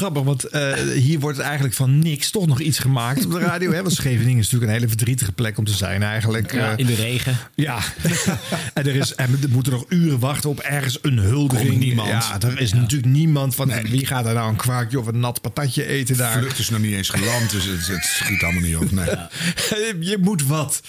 Grappig, want eh, hier wordt eigenlijk van niks toch nog iets gemaakt op de radio. Hè? Want Scheveningen is natuurlijk een hele verdrietige plek om te zijn eigenlijk. Ja, Eh, in de regen. Ja, en er, is, en er moeten nog uren wachten op ergens een huldiging. Komt niemand. Ja, er is natuurlijk niemand van wie gaat er nou een kwarkje of een nat patatje eten daar. vlucht is nog niet eens geland, dus het, het schiet allemaal niet op. Nee. Je moet wat.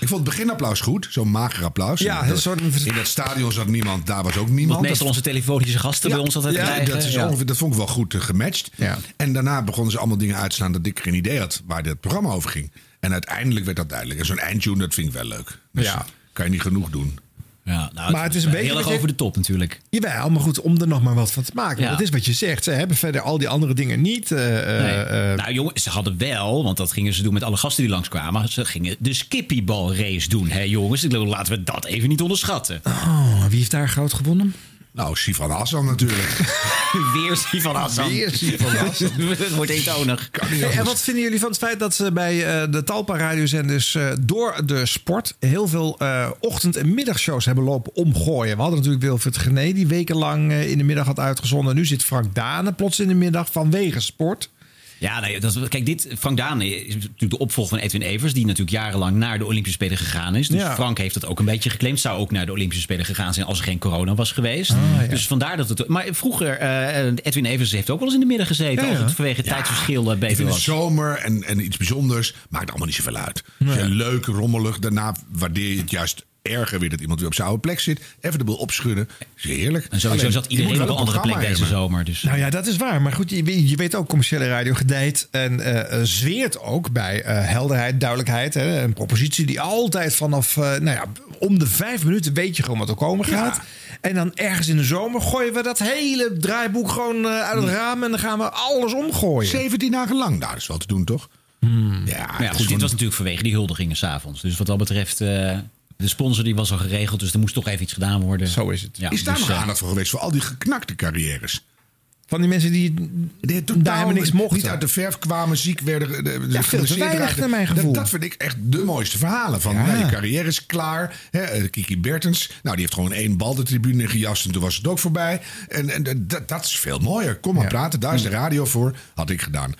Ik vond het beginapplaus goed, zo'n mager applaus. Ja, In dat- zo'n- in dat stadion zat niemand, daar was ook niemand. meestal onze telefonische gasten bij ons altijd ja, krijgen. Dat, is Ja. ongeveer, dat vond ik wel goed gematcht. Ja. En daarna begonnen ze allemaal dingen uit te slaan dat ik geen idee had waar dit programma over ging. En uiteindelijk werd dat duidelijk. En zo'n eindtune, dat vind ik wel leuk. Dus Ja. kan je niet genoeg doen. Ja, nou, Maar het is een beetje heel erg over de top natuurlijk. Jawel, maar goed, om er nog maar wat van te maken. Ja. Het is wat je zegt. Ze hebben verder al die andere dingen niet. eh, eh, Nee. eh, nou jongens, ze hadden wel, want dat gingen ze doen met alle gasten die langskwamen. Ze gingen de skippybal-race doen, hè jongens. Ik bedoel, laten we dat even niet onderschatten. oh, wie heeft daar goud gewonnen? Nou, Sifan Hassan natuurlijk. Weer Sivan Hassan. Weer Sivan Hassan. Het wordt eentonig. Hey, en wat vinden jullie van het feit dat ze bij eh, de Talpa radiozenders eh, door de sport heel veel eh, ochtend- en middagshows hebben lopen omgooien? We hadden natuurlijk Wilfried Gené die wekenlang eh, in de middag had uitgezonden. Nu zit Frank Dane plots in de middag vanwege sport. Ja, nee, dat, is- kijk, dit, Frank Daan is natuurlijk de opvolger van Edwin Evers... die natuurlijk jarenlang naar de Olympische Spelen gegaan is. Dus Ja. Frank heeft dat ook een beetje geclaimd. Zou ook naar de Olympische Spelen gegaan zijn als er geen corona was geweest. Ah, ja. Dus vandaar dat het... Maar vroeger, eh, Edwin Evers heeft ook wel eens in de middag gezeten... Ja, als het vanwege het tijdsverschil Ik beter was. zomer en, en iets bijzonders maakt allemaal niet zoveel uit. Leuk, rommelig, daarna waardeer je het juist erger weer dat iemand weer op zijn oude plek zit. Even de boel opschudden. Is heerlijk. En sowieso Alleen, zat iedereen op een andere plek deze hebben. zomer. Dus. Nou ja, dat is waar. Maar goed, je, weet- je weet ook, commerciële radio gedijt en eh, eh, zweert ook bij eh, helderheid, duidelijkheid. Hè, een propositie die altijd vanaf, eh, nou ja, om de vijf minuten weet je gewoon wat er komen gaat. En dan ergens in de zomer gooien we dat hele draaiboek gewoon eh, uit het raam en dan gaan we alles omgooien. 17 dagen lang, daar is wel te doen, toch? Ja, Maar ja, is goed, dit was natuurlijk vanwege die huldigingen s'avonds. Dus wat dat betreft, eh, de sponsor die was al geregeld. Dus er moest toch even iets gedaan worden. Zo is het. Ja, is daar dus, nog eh, aandacht voor geweest voor al die geknakte carrières? Van die mensen die Die daar helemaal niks mochten. Niet uit de verf kwamen, ziek werden. de- de- Ja, veel te weinig raakten. naar mijn gevoel. Dat, dat vind ik echt de mooiste verhalen. Van, Ja. nou, je carrière is klaar. Hè, eh, Kiki Bertens, nou, die heeft gewoon één bal de tribune gejast en toen was het ook voorbij. En, en eh, dat, dat is veel mooier. Kom maar praten, daar is de radio voor. Had ik gedaan.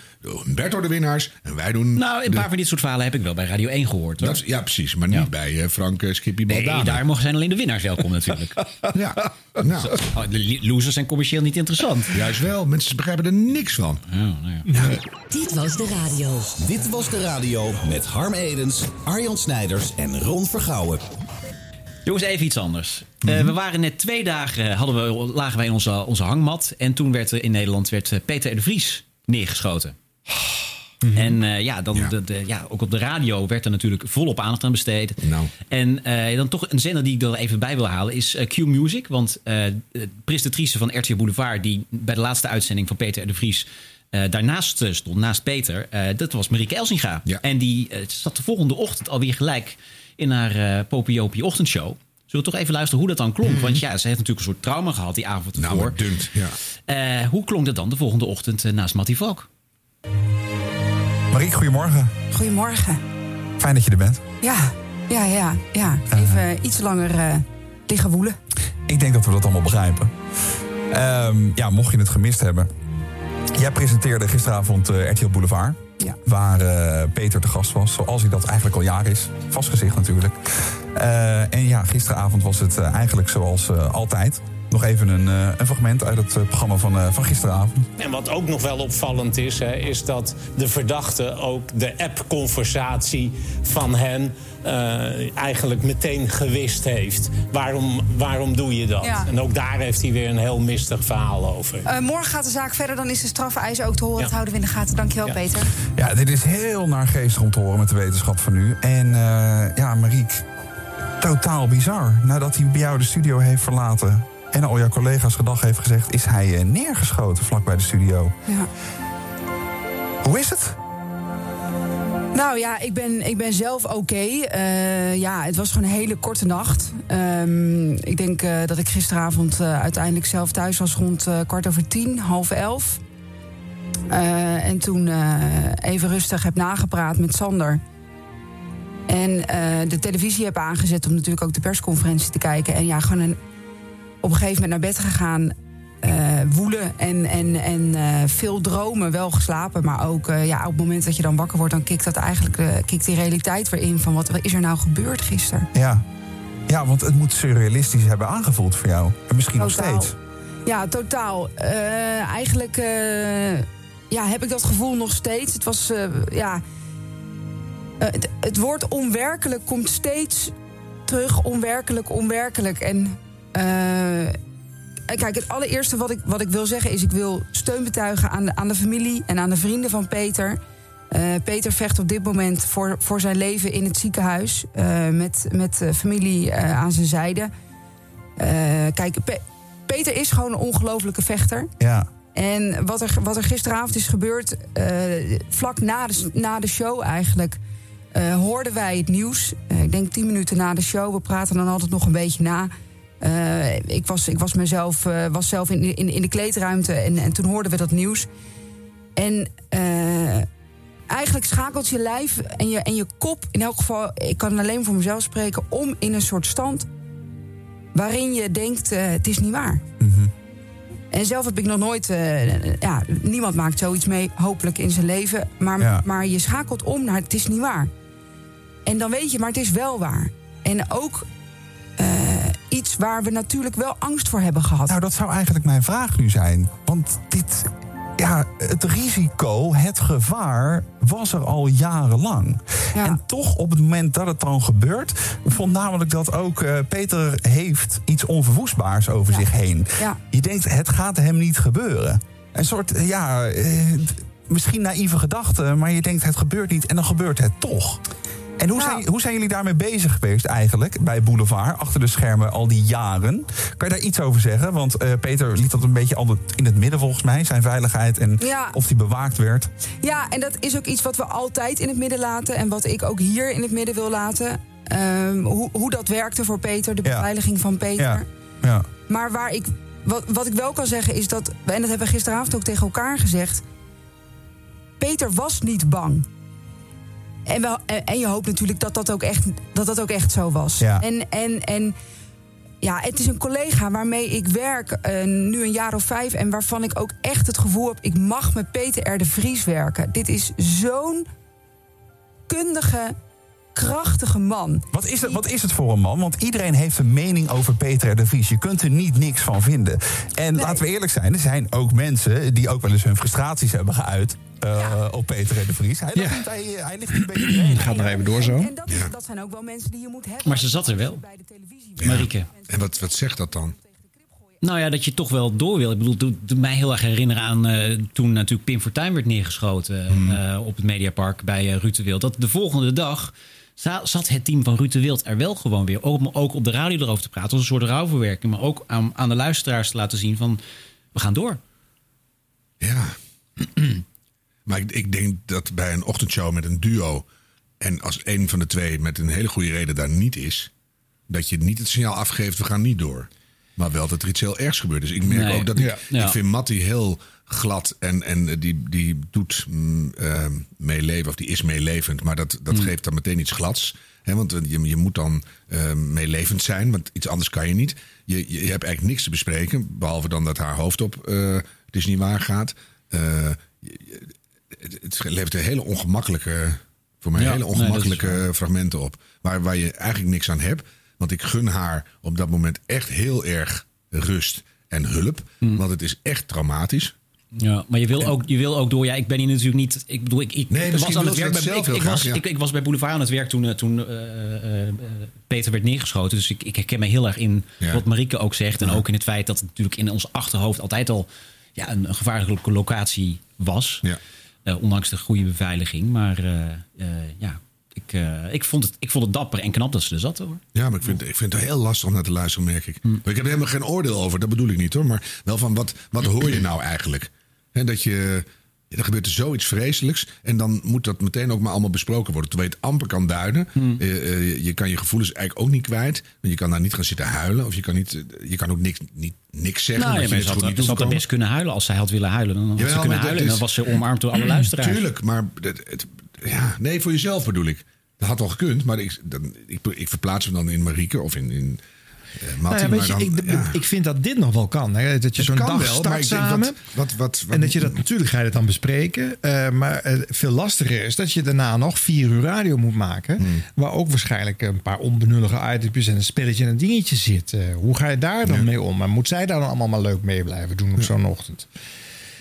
Humberto de winnaars en wij doen... Nou, een de- paar van dit soort verhalen heb ik wel bij Radio 1 gehoord. Hoor. dat, is- ja, precies. Maar niet bij eh, Frank uh, Skippy Nee, Baldana. daar mogen zijn alleen de winnaars welkom natuurlijk. Ja, nou, Oh, de losers zijn commercieel niet interessant. juist wel. Mensen begrijpen er niks van. Oh, nou ja. Dit was de radio. Dit was de radio met Harm Edens, Arjan Snijders en Ron Vergouwen. Jongens, even iets anders. Eh, we waren net twee dagen, hadden we, lagen wij in onze, onze hangmat. En toen werd er in Nederland werd, Peter R. de Vries neergeschoten. En eh, ja, dan, de, de- ja, ook op de radio werd er natuurlijk volop aandacht aan besteed. Nou. En eh, dan toch een zender die ik er even bij wil halen is eh, Q Music. Want de presentatrice van RTL Boulevard... die bij de laatste uitzending van Peter de Vries... daarnaast stond, naast Peter, dat was Marieke Elsinga. Ja. En die zat de volgende ochtend alweer gelijk in haar eh Popiopie ochtendshow. Zullen we toch even luisteren hoe dat dan klonk? Want ja, ze heeft natuurlijk een soort trauma gehad die avond Nou, ervoor. maar dunkt, ja. Hoe klonk dat dan de volgende ochtend naast Mattie Valk? Mariek, goedemorgen. Goedemorgen. Fijn dat je er bent. Ja, ja, ja, ja. Even iets langer eh, liggen woelen. Ik denk dat we dat allemaal begrijpen. Ehm, ja, mocht je het gemist hebben. Jij presenteerde gisteravond eh, RTL Boulevard. Ja. Waar eh, Peter te gast was, zoals hij dat eigenlijk al jaren is. Vast gezicht natuurlijk. Eh, en ja, gisteravond was het eh, eigenlijk zoals eh, altijd. Nog even een, eh, een fragment uit het eh, programma van, eh, van gisteravond. En wat ook nog wel opvallend is, hè, is dat de verdachte ook de app-conversatie van hen eh, eigenlijk meteen gewist heeft. Waarom, waarom doe je dat? Ja. En ook daar heeft hij weer een heel mistig verhaal over. Eh, morgen gaat de zaak verder, dan is de strafeis ook te horen. Ja. Dat houden we in de gaten. Dankjewel, Ja. Peter. Ja, dit is heel naargeestig om te horen met de wetenschap van nu. En eh, ja, Mariek, totaal bizar. Nadat hij bij jou de studio heeft verlaten... en al jouw collega's gedag heeft gezegd... is hij eh, neergeschoten vlak bij de studio. Ja. Hoe is het? Nou ja, ik ben, ik ben zelf oké. Eh, ja, het was gewoon een hele korte nacht. Ehm, ik denk eh, dat ik gisteravond uiteindelijk zelf thuis was rond kwart over tien, half elf. En toen even rustig heb nagepraat met Sander. En de televisie heb aangezet om natuurlijk ook de persconferentie te kijken. En ja, gewoon een, op een gegeven moment naar bed gegaan. eh, woelen en, en, en eh, veel dromen, wel geslapen. Maar ook eh, ja, op het moment dat je dan wakker wordt, dan kikt dat eigenlijk kikt die realiteit weer in. Van wat, wat is er nou gebeurd gisteren? Ja. ja, want het moet surrealistisch hebben aangevoeld voor jou. En misschien nog steeds. Ja, totaal. Eigenlijk ja, heb ik dat gevoel nog steeds. Het was, ja... het, het woord onwerkelijk komt steeds terug. Onwerkelijk, onwerkelijk. En kijk, het allereerste wat ik, wat ik wil zeggen is... ik wil steun betuigen aan de, aan de familie en aan de vrienden van Peter... Eh, Peter vecht op dit moment voor, voor zijn leven in het ziekenhuis. eh, met, met eh, familie eh, aan zijn zijde. Eh, kijk, Pe- Peter is gewoon een ongelofelijke vechter. Ja. En wat er, wat er gisteravond is gebeurd, eh, vlak na de, na de show eigenlijk, eh, hoorden wij het nieuws. Eh, ik denk tien minuten na de show. We praten dan altijd nog een beetje na. Eh, ik was, ik was mezelf eh, was zelf in, de- in, in de kleedruimte en, en toen hoorden we dat nieuws. En eh, eigenlijk schakelt je lijf en je, en je kop, in elk geval, ik kan alleen voor mezelf spreken, om in een soort stand waarin je denkt: het is niet waar. En zelf heb ik nog nooit. ja, niemand maakt zoiets mee, hopelijk in zijn leven. Maar, Ja. maar je schakelt om naar het is niet waar. En dan weet je, maar het is wel waar. En ook iets waar we natuurlijk wel angst voor hebben gehad. Nou, dat zou eigenlijk mijn vraag nu zijn. Want dit, ja, het risico, het gevaar was er al jarenlang. En toch op het moment dat het dan gebeurt, vond namelijk dat ook eh, Peter heeft iets onverwoestbaars over zich heen. Ja. Je denkt, het gaat hem niet gebeuren. Een soort, eh, ja, eh, misschien naïeve gedachte, maar je denkt, het gebeurt niet en dan gebeurt het toch. En hoe, zijn, hoe zijn jullie daarmee bezig geweest eigenlijk bij Boulevard, achter de schermen al die jaren? Kan je daar iets over zeggen? Want eh, Peter liet dat een beetje altijd in het midden volgens mij, zijn veiligheid en Ja. of die bewaakt werd. Ja, en dat is ook iets wat we altijd in het midden laten. En wat ik ook hier in het midden wil laten. Ehm, hoe, hoe dat werkte voor Peter, de beveiliging van Peter. Ja. ja. Maar waar ik, wat, wat ik wel kan zeggen is dat, en dat hebben we gisteravond ook tegen elkaar gezegd. Peter was niet bang. En, wel, en, en je hoopt natuurlijk dat dat ook echt, dat dat ook echt zo was. Ja. En, en, en ja, het is een collega waarmee ik werk eh, nu een jaar of vijf. En waarvan ik ook echt het gevoel heb: ik mag met Peter R. de Vries werken. Dit is zo'n kundige, krachtige man. Wat is, het, wat is het voor een man? Want iedereen heeft een mening over Peter R. de Vries. Je kunt er niet niks van vinden. En laten we eerlijk zijn, er zijn ook mensen die ook wel eens hun frustraties hebben geuit. eh, op Peter R. de Vries. Hij, vindt hij, hij ligt een beetje Gaat nog even door zo. En dat, dat zijn ook wel mensen die je moet hebben. Maar ze zat er wel. Marieke. En wat, wat zegt dat dan? Nou ja, dat je toch wel door wil. Ik bedoel, doet doet mij heel erg herinneren aan eh, toen natuurlijk Pim Fortuyn werd neergeschoten Hmm. eh, op het Mediapark bij Ruud de Wild. Dat de volgende dag zat het team van Ruud de Wild er wel gewoon weer. Ook, om- ook op de radio erover te praten. Als een soort rouwverwerking. Maar ook aan, aan de luisteraars te laten zien van we gaan door. Ja. maar ik, ik denk dat bij een ochtendshow met een duo... en als een van de twee met een hele goede reden daar niet is... dat je niet het signaal afgeeft, we gaan niet door. Maar wel dat er iets heel ergs gebeurt. Dus ik merk Nee. ook dat ik... Ja. Ja. Ik vind Mattie heel glad en, en die, die doet mm, eh, meeleven... of die is meelevend, maar dat, dat Mm. geeft dan meteen iets glads. Hè, want eh, je, je moet dan eh, meelevend zijn, want iets anders kan je niet. Je, je, hebt eigenlijk niks te bespreken... behalve dan dat haar hoofd op eh, het is niet waar gaat... Het, het levert een hele ongemakkelijke, voor mij Ja, hele nee, ongemakkelijke fragmenten op. Waar, waar je eigenlijk niks aan hebt. Want ik gun haar op dat moment echt heel erg rust en hulp. Mm. Want het is echt traumatisch. Ja, maar je wil, ook, je wil ook door. Ja, ik ben hier natuurlijk niet. Ik bedoel, ik, Nee, was aan het werk bij, zelf ik, was, ja. ik, ik was bij Boulevard aan het werk toen, eh, toen eh, eh, Peter werd neergeschoten. Dus ik, ik herken me heel erg in Ja. wat Marieke ook zegt. En ook in het feit dat het natuurlijk in ons achterhoofd altijd al ja, een, een gevaarlijke locatie was. Ondanks de goede beveiliging. Maar ja, ik, ik, vond het, ik vond het dapper en knap dat ze er zat hoor. Ja, maar ik vind, ik vind het heel lastig om naar te luisteren, merk ik. Hm. Maar ik heb er helemaal geen oordeel over, dat bedoel ik niet hoor. Maar wel van, wat, wat hoor je nou eigenlijk? Hè, dat je... Er gebeurt er zoiets vreselijks. En dan moet dat meteen ook maar allemaal besproken worden. Terwijl je het amper kan duiden. Hm. Eh, eh, je kan je gevoelens eigenlijk ook niet kwijt. Want je kan daar niet gaan zitten huilen. Of je kan, niet, eh, je kan ook niks, niet, niks zeggen. Nou, ja, maar je had, niet had best kunnen huilen als zij had willen huilen. Dan had Jawel, ze kunnen huilen en dan was ze omarmd door alle luisteraars. Tuurlijk, maar het, het- ja, nee, voor jezelf bedoel ik. Dat had wel gekund, maar ik, dan, ik, ik verplaats me dan in Marieke of in, in Nou ja, weet je, ik, ik vind dat dit nog wel kan. Hè? Dat je zo'n dag wel, start ik samen. wat- wat- wat- wat- en dat je dat natuurlijk ga je dat dan bespreken. eh, maar eh, veel lastiger is dat je daarna nog vier uur radio moet maken. Hmm. Waar ook waarschijnlijk een paar onbenullige items en een spelletje en een dingetje zit. Eh, hoe ga je daar dan mee om? Maar moet zij daar dan allemaal maar leuk mee blijven doen op zo'n ochtend?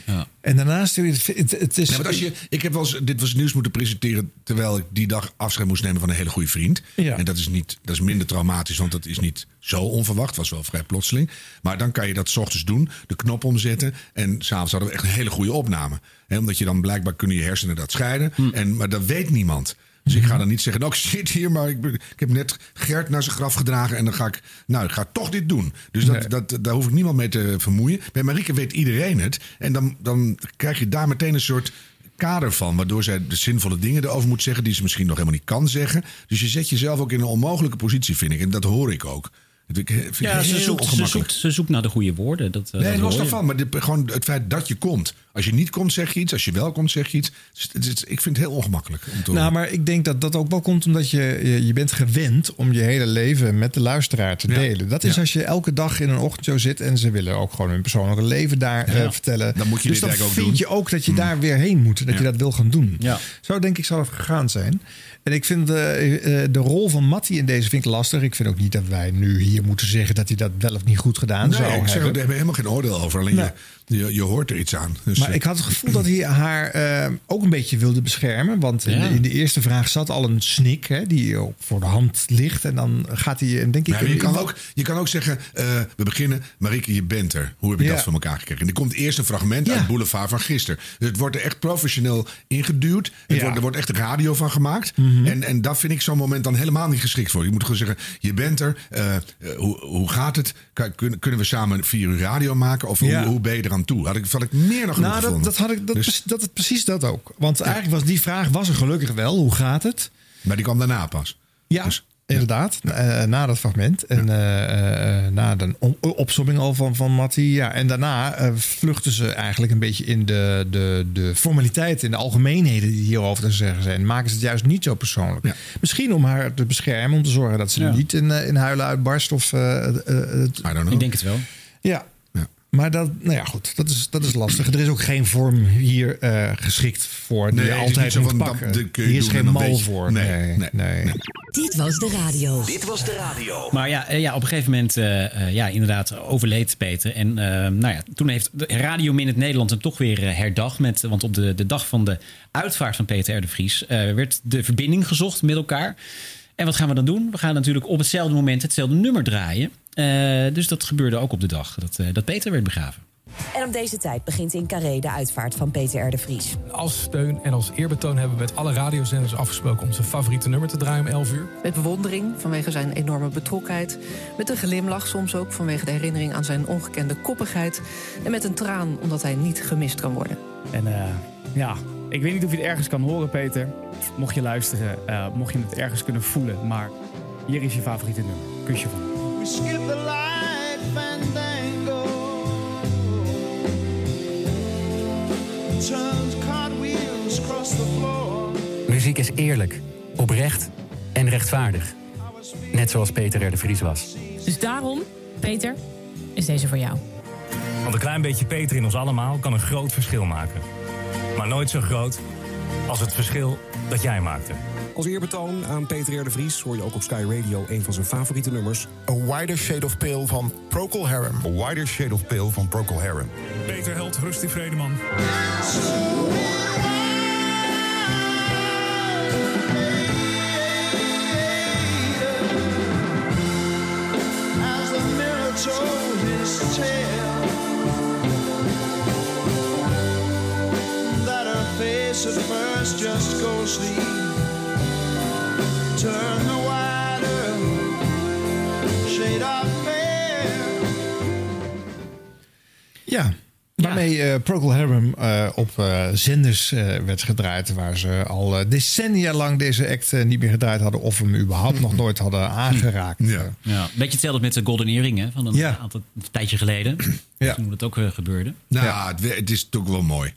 Ja. En daarnaast, het, het, het is... Ja, want als je, ik heb wel eens dit was nieuws moeten presenteren terwijl ik die dag afscheid moest nemen van een hele goede vriend. Ja. En dat is, niet, dat is minder traumatisch, want dat is niet zo onverwacht. was wel vrij plotseling. Maar dan kan je dat 's ochtends doen, de knop omzetten. En s'avonds hadden we echt een hele goede opname. Omdat je dan blijkbaar kunnen je hersenen dat scheiden. En, maar dat weet niemand. Dus ik ga dan niet zeggen, nou ik zit hier, maar ik, ben- ik heb net Gert naar zijn graf gedragen. En dan ga ik, nou ik ga toch dit doen. Dus dat, dat, daar hoef ik niemand mee te vermoeien. Bij Marieke weet iedereen het. En dan, dan krijg je daar meteen een soort kader van. Waardoor zij de zinvolle dingen erover moet zeggen. Die ze misschien nog helemaal niet kan zeggen. Dus je zet jezelf ook in een onmogelijke positie, vind ik. En dat hoor ik ook. Dat vind Ja, ze zoekt, ze, zoekt, ze zoekt naar de goede woorden. Dat, eh, Nee, dat los daarvan. Maar gewoon het feit dat je komt. Als je niet komt, zeg je iets. Als je wel komt, zeg je iets. Dus het ik vind het heel ongemakkelijk. Om te Nou, horen. maar ik denk dat dat ook wel komt omdat je, je, je bent gewend om je hele leven met de luisteraar te Ja. delen. Dat is Ja. als je elke dag in een ochtendshow zit en ze willen ook gewoon hun persoonlijke leven daar eh, vertellen. Dan moet je dus dit dan ook vind. Mm. je ook dat je daar weer heen moet. Dat je dat wil gaan doen. Ja. Zo denk ik zal het gegaan zijn. En ik vind eh, eh, de rol van Matty in deze vind ik lastig. Ik vind ook niet dat wij nu hier moeten zeggen dat hij dat wel of niet goed gedaan nee, zou ik zeg, hebben. daar hebben we helemaal geen oordeel over. Alleen je, je, je hoort er iets aan. Dus, Maar eh, ik had het gevoel dat hij haar eh, ook een beetje wilde beschermen. Want in, de, in de eerste vraag zat al een snik hè, die ook voor de hand ligt. En dan gaat hij, en denk ik... Ja, je, kan ook, je kan ook zeggen, eh, we beginnen, Marieke, je bent er. Hoe heb je Ja. dat van elkaar gekregen? En er komt eerst een fragment Ja. uit Boulevard van gisteren. Dus het wordt er echt professioneel ingeduwd. Het Ja. Mhm. wordt, er wordt echt radio van gemaakt. en, en dat vind ik zo'n moment dan helemaal niet geschikt voor. Je moet gewoon zeggen, je bent er. eh, eh, hoe, hoe gaat het? Kunnen, kunnen we samen vier uur radio maken? Of Ja. hoe, hoe ben je eraan toe? Had ik, had ik meer nog genoeg Nou, dat, gevonden. dat had ik, dat, Dus- precies- dat, dat- precies dat ook. Want eigenlijk was die vraag was er gelukkig wel. Hoe gaat het? maar die kwam daarna pas. Ja, Dus- inderdaad. eh, na dat fragment. En eh, eh, na de om- opsomming al van, van Mattie. Ja, en daarna eh, vluchten ze eigenlijk een beetje in de, de, de formaliteiten, in de algemeenheden die hierover te zeggen zijn. Maken ze het juist niet zo persoonlijk. Ja. Misschien om haar te beschermen, om te zorgen dat ze Ja. niet in, eh, in huilen uitbarst. Of, eh, eh, het- I don't know. Ik denk het wel. ja. Maar dat, nou ja, goed, dat is, dat is lastig. Er is ook geen vorm hier eh, geschikt voor die Nee, je het altijd niet zo moet van, pakken. dat- dat kun je hier is geen dan mal voor. Nee, Nee, nee, nee. nee. Dit was de radio. Dit was de radio. Maar ja, eh, ja op een gegeven moment, eh, ja, inderdaad, overleed Peter. En nou ja, toen heeft de Radio Minute Nederland hem toch weer herdacht. Met, want op de, de dag van de uitvaart van Peter R. de Vries eh, werd de verbinding gezocht met elkaar. En wat gaan we dan doen? We gaan natuurlijk op hetzelfde moment hetzelfde nummer draaien. Eh, dus dat gebeurde ook op de dag dat, eh, dat Peter werd begraven. En op deze tijd begint in Carré de uitvaart van Peter R. de Vries. Als steun en als eerbetoon hebben we met alle radiozenders afgesproken... om zijn favoriete nummer te draaien om 11 uur. Met bewondering vanwege zijn enorme betrokkenheid. Met een glimlach soms ook vanwege de herinnering aan zijn ongekende koppigheid. En met een traan omdat hij niet gemist kan worden. En eh, ja, ik weet niet of je het ergens kan horen, Peter. Mocht je luisteren, eh, mocht je het ergens kunnen voelen. Maar hier is je favoriete nummer. Kusje van. Muziek is eerlijk, oprecht en rechtvaardig. Net zoals Peter R. de Vries was. Dus daarom, Peter, is deze voor jou. Want een klein beetje Peter in ons allemaal kan een groot verschil maken. Maar nooit zo groot als het verschil dat jij maakte. Als eerbetoon aan Peter R. de Vries hoor je ook op Sky Radio een van zijn favoriete nummers. A Wider Shade of Pale van Procol Harum. A Wider Shade of Pale van Procol Harum. Peter Held, rust in vrede, man. Face at first just ghostly. Turn the wider shade of. Ja, waarmee eh Procol Harum eh, op eh, zenders eh, werd gedraaid... waar ze al decennia lang deze act niet meer gedraaid hadden... of hem überhaupt nog nooit hadden aangeraakt. Ja. Ja, beetje hetzelfde met de Golden Earring hè, van een Ja. aantal een tijdje geleden. Ja. Toen dat ook gebeurde. Nou, het, het is toch wel mooi.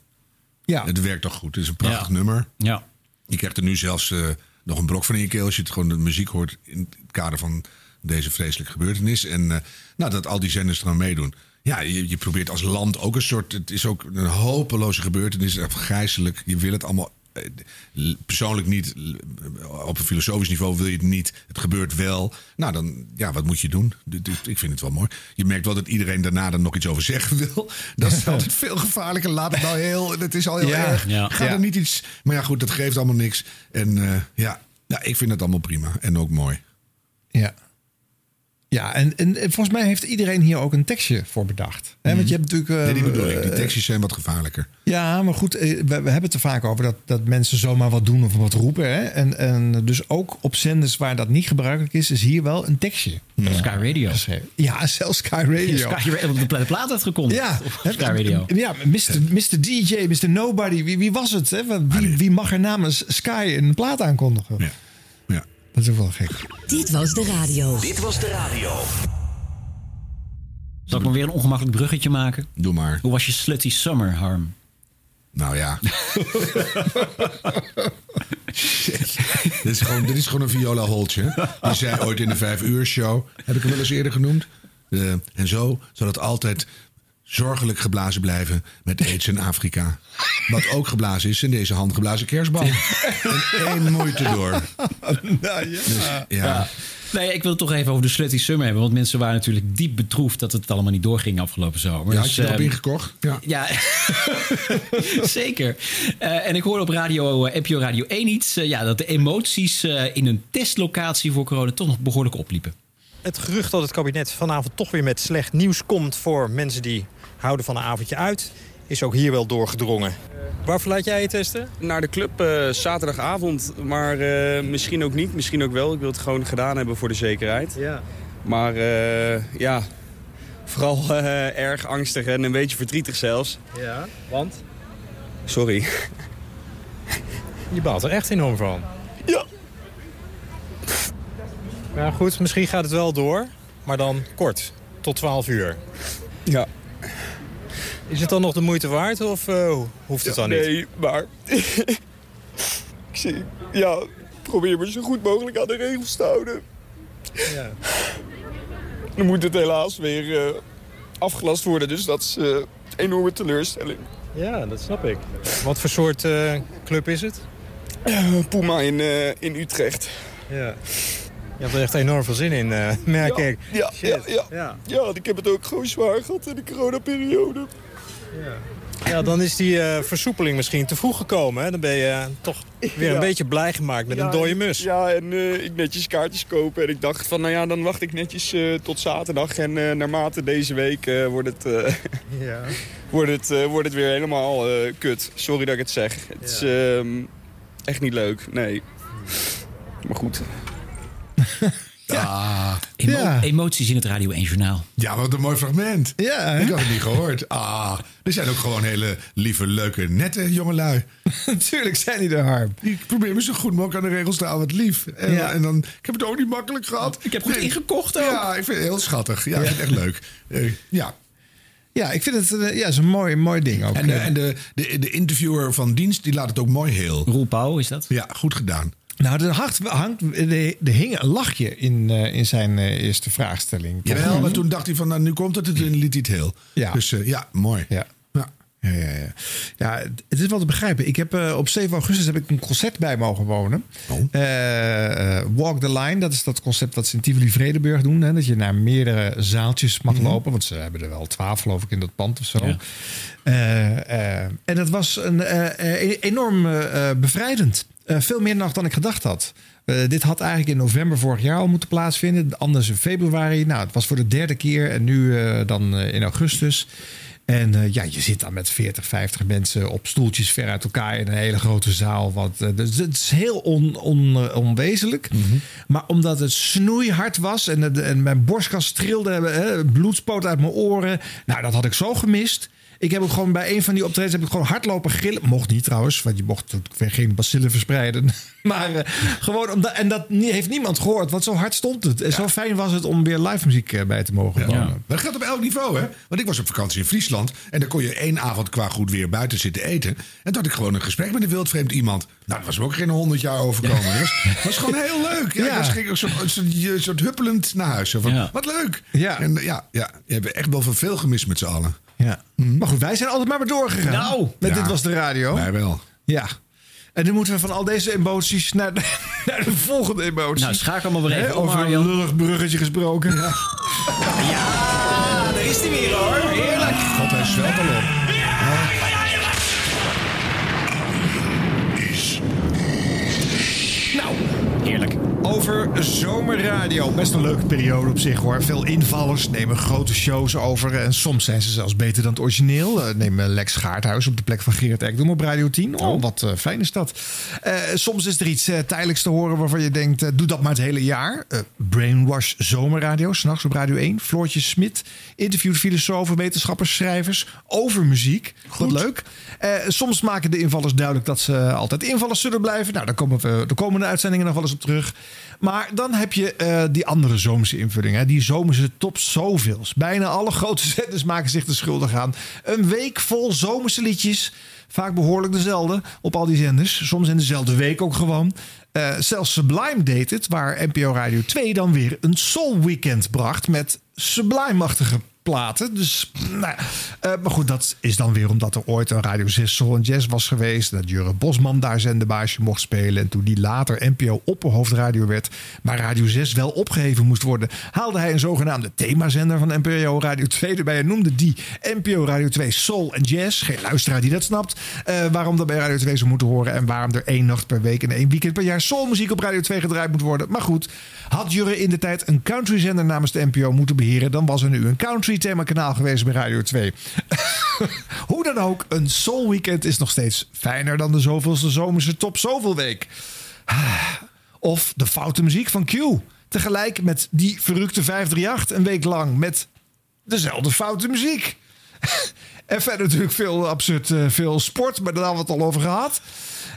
Ja. Het werkt toch goed. Het is een prachtig Ja. nummer. Ja. Je krijgt er nu zelfs eh, nog een brok van in je keel... als je het gewoon de muziek hoort in het kader van deze vreselijke gebeurtenis. En eh, nou, dat al die zenders er aan meedoen. Ja, je, je probeert als land ook een soort. Het is ook een hopeloze gebeurtenis. Echt gijzelijk. Je wil het allemaal. Eh, Persoonlijk niet. l- Op een filosofisch niveau wil je het niet. Het gebeurt wel. Nou, dan. Ja, wat moet je doen? Ik vind het wel mooi. Je merkt wel dat iedereen daarna er nog iets over zeggen wil. Dat is altijd veel gevaarlijker. Laat het nou heel. Het is al heel Ja, erg. ja. Ga Ja. er niet iets. Maar ja, goed, dat geeft allemaal niks. En eh, ja. ja, ik vind het allemaal prima. En ook mooi. Ja. Ja, en, en, en volgens mij heeft iedereen hier ook een tekstje voor bedacht. Hè, Want je hebt natuurlijk... eh, Nee, die bedoel ik. Die eh, tekstjes zijn wat gevaarlijker. Ja, maar goed, eh, we, we hebben het er vaak over dat, dat mensen zomaar wat doen of wat roepen. Hè? En, en dus ook op zenders waar dat niet gebruikelijk is, is hier wel een tekstje. Sky Radio. Ja, zelfs Sky Radio. Sky Radio, de pla- de plaat uitgekondigd. Ja, op Sky Radio. Ja, Mr. Mr. DJ, Mr. Nobody. Wie, wie was het? Hè? Wie, wie mag er namens Sky een plaat aankondigen? Ja. Dat is ook wel gek. Dit was de radio. Dit was de radio. Zal ik maar weer een ongemakkelijk bruggetje maken? Doe maar. Hoe was je slutty summer, Harm? Nou ja. dit, is gewoon, dit is gewoon een viola holtje. Die zei ooit in de vijf uur show. Heb ik hem wel eens eerder genoemd. Eh, en zo zal het altijd zorgelijk geblazen blijven met aids in Afrika. Wat ook geblazen is in deze handgeblazen kerstbal. En één moeite door. Nou, ja. Dus, ja. Nee, ik wil het toch even over de slutty summer hebben. Want mensen waren natuurlijk diep bedroefd dat het allemaal niet doorging afgelopen zomer. Ja, Dus, had je erop ehm, ingekocht? Ja. Ja, zeker. Eh, en ik hoorde op radio, eh, NPO Radio 1 iets... eh, ja, dat de emoties eh, in een testlocatie voor corona toch nog behoorlijk opliepen. Het gerucht dat het kabinet vanavond toch weer met slecht nieuws komt... voor mensen die houden van een avondje uit... is ook hier wel doorgedrongen. Waarvoor laat jij je testen? Naar de club eh, zaterdagavond, maar eh, misschien ook niet, misschien ook wel. Ik wil het gewoon gedaan hebben voor de zekerheid. Ja. Maar eh, ja, vooral eh, erg angstig en een beetje verdrietig zelfs. Ja, want? Sorry. Je baalt er echt enorm van. Ja. Ja, goed, misschien gaat het wel door. Maar dan kort, tot 12 uur. Ja. Is het dan nog de moeite waard of eh, hoeft het dan niet? Nee, maar ik zie, ja, probeer me zo goed mogelijk aan de regels te houden. Ja. Dan moet het helaas weer eh, afgelast worden, dus dat is eh, een enorme teleurstelling. Ja, dat snap ik. Wat voor soort eh, club is het? Eh, Puma in, eh, in Utrecht. Ja. Je hebt er echt enorm veel zin in, eh, merk ja, ik. Ja, ja, ja, Ja. ja. ik heb het ook gewoon zwaar gehad in de coronaperiode. Ja, dan is die eh, versoepeling misschien te vroeg gekomen. Hè? Dan ben je eh, toch weer een Ja. beetje blij gemaakt met Ja, een dode mus. Ja, en eh, ik netjes kaartjes kopen. En ik dacht van, nou ja, dan wacht ik netjes tot zaterdag. En naarmate deze week wordt, het, Ja. wordt, het, wordt het weer helemaal kut. Sorry dat ik het zeg. Het is ehm, echt niet leuk, nee. Maar goed. Ja. Emo- Ja. Emoties in het Radio 1 Journaal. Ja, wat een mooi fragment. Ja, hè? Ik had het niet gehoord. Ah, er zijn ook gewoon hele lieve, leuke, nette jongelui. Natuurlijk zijn die er harm. Ik probeer me zo goed mogelijk aan de regels te houden. Wat lief. En, Ja. en dan, ik heb het ook niet makkelijk gehad. Ik heb goed Nee. ingekocht ook. Ja, ik vind het heel schattig. Ja, ik vind het echt leuk. Eh, ja. Ja, ik vind het eh, ja, is een mooi, mooi ding ook. En, de, en de, de, de interviewer van dienst, die laat het ook mooi heel. Roel Pauw is dat? Ja, goed gedaan. Nou, er hangt, hangt, er, hing een lachje in, eh, in zijn eh, eerste vraagstelling. Jawel, maar toen dacht hij van, nou, nu komt het, en toen liet hij het heel. Ja. Dus eh, ja, mooi. Ja. Ja. Ja, ja, ja. ja, het is wel te begrijpen. Ik heb, eh, op 7 augustus heb ik een concert bij mogen wonen. Oh. Eh, eh, Walk the Line, dat is dat concept wat ze in Tivoli-Vredenburg doen. Hè? Dat je naar meerdere zaaltjes mag lopen. Want ze hebben er wel twaalf, geloof ik, in dat pand of zo. Ja. Eh, eh, en dat was een, eh, eh, enorm bevrijdend. Eh, veel meer nog dan ik gedacht had. Eh, dit had eigenlijk in november vorig jaar al moeten plaatsvinden. Anders in februari. Nou, het was voor de derde keer. En nu eh, dan in augustus. En ja, je zit dan met 40, 50 mensen op stoeltjes ver uit elkaar in een hele grote zaal. Want, eh, dus het is heel on, on, onwezenlijk. Maar omdat het snoeihard was en, mijn borstkas trilde, eh, bloed spoot uit mijn oren. Nou, dat had ik zo gemist. Ik heb ook gewoon bij een van die optredens heb ik gewoon hardlopen gillen. Mocht niet trouwens, want je mocht geen bacillen verspreiden. Maar eh, gewoon omdat, en dat heeft niemand gehoord, want zo hard stond het. En zo fijn was het om weer live muziek eh, bij te mogen wonen. Maar dat geldt op elk niveau, hè? Want ik was op vakantie in Friesland. En dan kon je één avond qua goed weer buiten zitten eten. En toen had ik gewoon een gesprek met een wildvreemd iemand. Nou, dat was me ook geen honderd jaar overkomen. Dat was, was gewoon heel leuk. Ja, Ja. Ging ik ook zo, zo, zo, soort huppelend naar huis. Zo van, Ja. Wat leuk. Ja. En ja, ja, je hebt echt wel van veel gemist met z'n allen. Ja. Maar goed, wij zijn altijd maar weer doorgegaan. Nou. Met Ja. dit was de radio. Wij wel. Ja. En dan moeten we van al deze emoties naar de, naar de volgende emotie. Nou, schakel maar weer even Over een lullig bruggetje gesproken. Ja. Ja, daar is hij weer hoor. Heerlijk. God, hij zwelt al op. Over zomerradio. Best een leuke periode op zich hoor. Veel invallers nemen grote shows over. En soms zijn ze zelfs beter dan het origineel. Eh, Neem eh, Lex Gaarthuis op de plek van Gerard Ekdom op Radio 10. Oh, wat eh, fijn is dat. Eh, soms is er iets eh, tijdelijks te horen waarvan je denkt... eh, doe dat maar het hele jaar. Eh, Brainwash Zomerradio, s'nachts op Radio 1. Floortje Smit interviewt filosofen, wetenschappers, schrijvers over muziek. Wat leuk. Eh, soms maken de invallers duidelijk dat ze altijd invallers zullen blijven. Nou, daar komen we de komende uitzendingen nog wel eens op terug. Maar dan heb je eh, die andere zomerse invulling. Hè? Die zomerse top zoveels. Bijna alle grote zenders maken zich er schuldig aan. Een week vol zomerse liedjes. Vaak behoorlijk dezelfde op al die zenders. Soms in dezelfde week ook gewoon. Eh, zelfs Sublime deed het, waar NPO Radio 2 dan weer een soul weekend bracht met Sublime-achtige platen. Dus, nou. Eh, maar goed, dat is dan weer omdat er ooit een Radio 6 Soul en Jazz was geweest. Dat Jurre Bosman daar zenderbaasje mocht spelen. En toen die later NPO opperhoofdradio werd, maar Radio 6 wel opgeheven moest worden, haalde hij een zogenaamde themazender van NPO Radio 2 erbij. En noemde die NPO Radio 2 Soul en Jazz. Geen luisteraar die dat snapt. eh, waarom dat bij Radio 2 zou moeten horen. En waarom er één nacht per week en één weekend per jaar soulmuziek op Radio 2 gedraaid moet worden. Maar goed, had Jurre in de tijd een countryzender namens de NPO moeten beheren, dan was er nu een country themakanaal geweest bij Radio 2. Hoe dan ook, een soul weekend is nog steeds fijner dan de zoveelste zomerse top zoveel week. Of de foute muziek van Q. Tegelijk met die verrukte 538 een week lang met dezelfde foute muziek. en verder natuurlijk veel absurd, eh, veel sport, maar daar hadden we het al over gehad.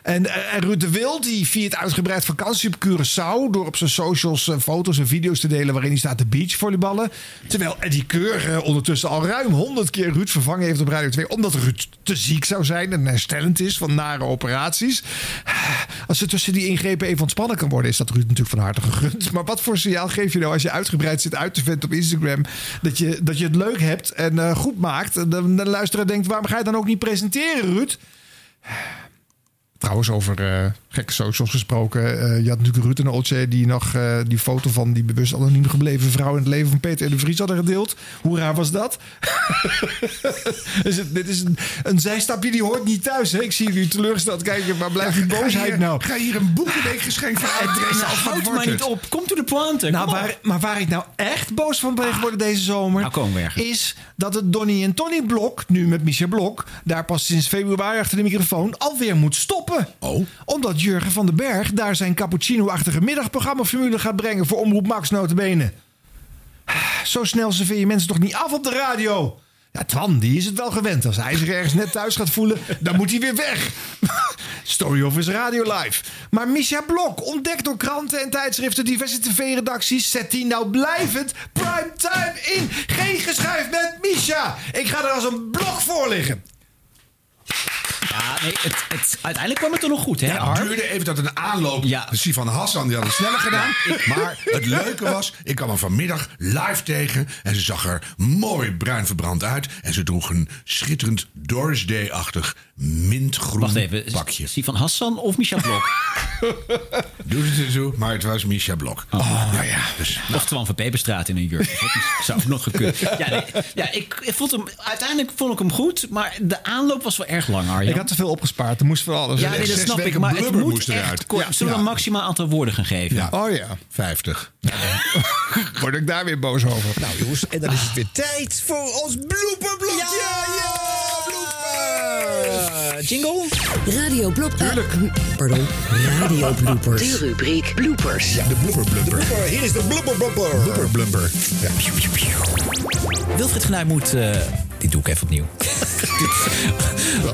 En, eh, en Ruud de Wild die viert uitgebreid vakantie op Curaçao... door op zijn socials eh, foto's en video's te delen... waarin hij staat te beachvolleyballen. Terwijl Eddie Keur eh, ondertussen al ruim 100 keer Ruud vervangen heeft op Radio 2... omdat Ruud te ziek zou zijn en herstellend is van nare operaties. Als er tussen die ingrepen even ontspannen kan worden... is dat Ruud natuurlijk van harte gegund. Maar wat voor signaal geef je nou als je uitgebreid zit uit te venten op Instagram... dat je, dat je het leuk hebt en goed maakt... en dan de luisteraar denkt, waarom ga je dan ook niet presenteren, Ruud? Trouwens, over eh, gekke socials gesproken. eh, je had natuurlijk Ruud en Oltje die nog eh, die foto van die bewust anoniem gebleven vrouw in het leven van Peter R. de Vries hadden gedeeld. Hoe raar was dat? Is het- dit is een, een zijstapje die hoort niet thuis. Hè? Ik zie jullie teleurgesteld kijken, maar blijft die boosheid hier- nou? Ga hier een boekenweekgeschenk van uitbrengen? Of wat Houd wordt maar niet het? op. Kom to the pointe. Nou, waar, maar waar ik nou echt boos van ben geworden deze zomer... Nou, is dat het Donny en Tony Blok, nu met Michel Blok... daar pas sinds februari achter de microfoon alweer moet stoppen. Oh. Omdat Jurgen van den Berg daar zijn cappuccino-achtige middagprogramma-formule gaat brengen... voor Omroep Max notabene. Zo snel serveer je mensen toch niet af op de radio? Ja, Twan, die is het wel gewend. Als hij zich ergens net thuis gaat voelen, dan moet hij weer weg. Story of his radio live. Maar Misha Blok, ontdekt door kranten en tijdschriften, diverse tv-redacties, zet die nou blijvend primetime in. Geen geschuif met Misha. Ik ga er als een blok voor liggen. Ja, nee, het, het, uiteindelijk kwam het er nog goed, hè, Ja, het duurde even tot een aanloop. Ja. Ja. van Hassan die had het sneller gedaan. Maar het leuke was, ik kwam hem vanmiddag live tegen. En ze zag er mooi bruin verbrand uit. En ze droeg een schitterend Doris Day-achtig mintgroen Wacht even, pakje. is die van Hassan of Michel Blok? Doe het er zo, maar het was Misha Blok. Oh. Nou ja, dus... Of Twan van Peperstraat in een jurk. Dat zou nog gekund. Ja, nee, ja ik, ik vond hem, uiteindelijk vond ik hem goed. Maar de aanloop was wel erg lang, Arjan. Ik had te veel opgespaard, er moest van alles. ja, nee, dat snap ik. Maar het moet eruit. kort. Ja, Zullen we ja. een maximaal aantal woorden gaan geven? Ja. Oh ja, 50. word ik daar weer boos over. Nou jongens, en dan is het weer tijd voor ons blooperblokje. Ja. Jingle? Radio Blop. pardon. Radio Bloopers. De rubriek Bloopers. De blubber blubber. Blooper, hier is de blooper blooper. Blubber blubber. Ja. Wilfried Genuij moet... eh, dit doe ik even opnieuw.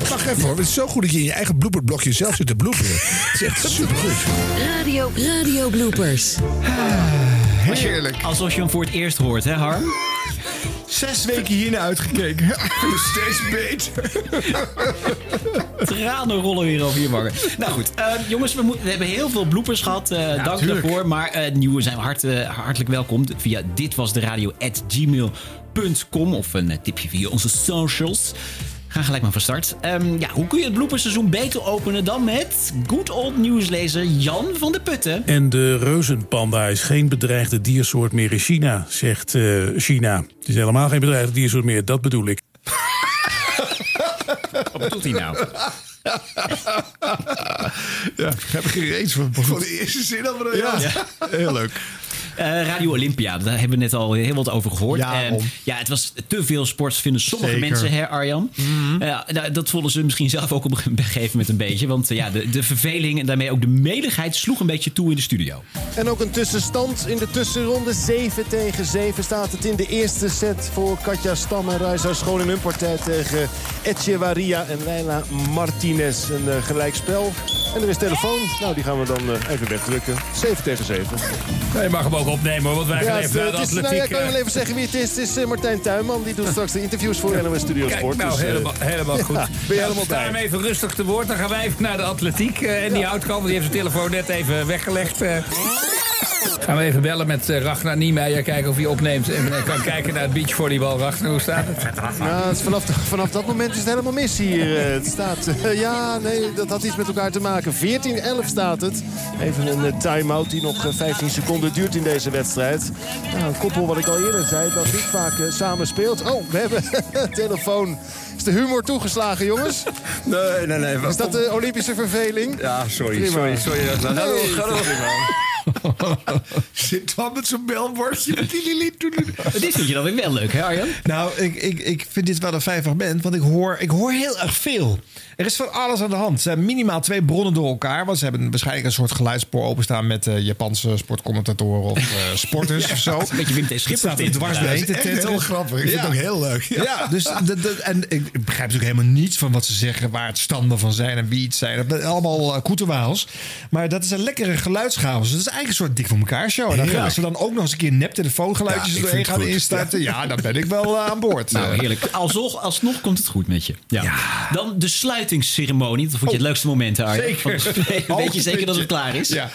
Wacht even hoor, het is zo goed dat je in je eigen blooperblokje zelf zit te bloeperen. Het is echt supergoed. Radio, radio bloopers. Heerlijk. Alsof je hem voor het eerst hoort, hè Harm? Zes weken hiernaar uitgekeken. Steeds beter. Tranen rollen weer over je wangen. Nou goed, eh, jongens, we, we hebben heel veel bloepers gehad. eh, dank tuurlijk. daarvoor. Maar eh, nieuwe zijn hart, hartelijk welkom via ditwasderadio.gmail.com of een tipje via onze socials. Ga gelijk maar van start. Ehm, ja, hoe kun je het blooperseizoen beter openen dan met good old nieuwslezer Jan van de Putten? En de reuzenpanda is geen bedreigde diersoort meer in China, zegt eh, China. Het is helemaal geen bedreigde diersoort meer, dat bedoel ik. Wat bedoelt hij nou? Ja, ik heb er geen reeds van. Van de eerste zin Ja, ja. heel leuk. Eh, Radio Olympia, daar hebben we net al heel wat over gehoord. Ja, En ja, het was te veel sport, vinden sommige Zeker. mensen, hè Arjan? Ja, nou, dat vonden ze misschien zelf ook op een gegeven moment een beetje. Want eh, ja, de, de verveling en daarmee ook de meligheid sloeg een beetje toe in de studio. En ook een tussenstand in de tussenronde. 7 tegen 7 staat het in de eerste set voor Katja Stam en Raisa Schoon in hun partij tegen Echevarria en Leila Martinez. Een uh, gelijkspel. En er is telefoon. Nou, die gaan we dan uh, even wegdrukken. 7 tegen 7. Je mag hem ook opnemen hoor, want wij gaan Ja, even naar het is, nou, atletiek. ja, kan je eh, wel even zeggen wie het is? Het is uh, Martijn Tuinman. Die doet straks de interviews voor NOS Studio Kijk, Sport. nou, Dus, helemaal, helemaal goed. ja, ben je Nou, helemaal sta hem bij? even rustig te woord. Dan gaan wij even naar de atletiek. eh, en die houdt want die heeft zijn telefoon net even weggelegd. eh. Gaan we even bellen met eh, Ragnar Niemeyer. Kijken of hij opneemt. En eh, kan kijken naar het beachvolleybal. Ragnar, hoe staat het? Nou, het vanaf, vanaf dat moment is het helemaal mis hier. eh, Het staat, eh, ja, nee, dat had iets met elkaar te maken. 14-11 staat het. Even een eh, time-out die nog eh, 15 seconden duurt in deze wedstrijd. Nou, een koppel wat ik al eerder zei, dat niet vaak eh, samen speelt. Oh, we hebben telefoon. Is de humor toegeslagen, jongens? Nee, nee, nee. Is dat de Olympische verveling? Ja, sorry. Prima. Sorry, sorry. Nee, Hallo, het is hallo. Zit dan met zo'n belbordje. Dit vind je dan weer wel leuk, hè Arjan? Nou, ik, ik, ik vind dit wel een fijn fragment, want ik hoor, ik hoor heel erg veel. Er is van alles aan de hand. Ze hebben minimaal twee bronnen door elkaar. Want ze hebben waarschijnlijk een soort geluidsspoor openstaan met eh, Japanse sportcommentatoren of eh, sporters of zo. Een beetje Wim T. Het Schipper. staat er dwars doorheen te tetteren. heel grappig. Ik vind het ook heel leuk. Ja, Ja. dus de, de- en ik begrijp natuurlijk helemaal niets van wat ze zeggen, waar het standen van zijn en wie het zijn. Dat allemaal uh, koeterwaals. Maar dat is een lekkere geluidschaos. Dus het is eigenlijk een soort dik voor elkaar show. En dan, als ze dan ook nog eens een keer nep telefoongeluidjes Ja, ik doorheen gaan instarten, ja. dan ben ik wel uh, aan boord. Nou, heerlijk. Alsnog, alsnog komt het goed met je. Ja. Dan de sluitingsceremonie. Dat vond je het leukste moment, Arjen. zeker. Van het- Weet je Oh, zeker dat het klaar is? Ja.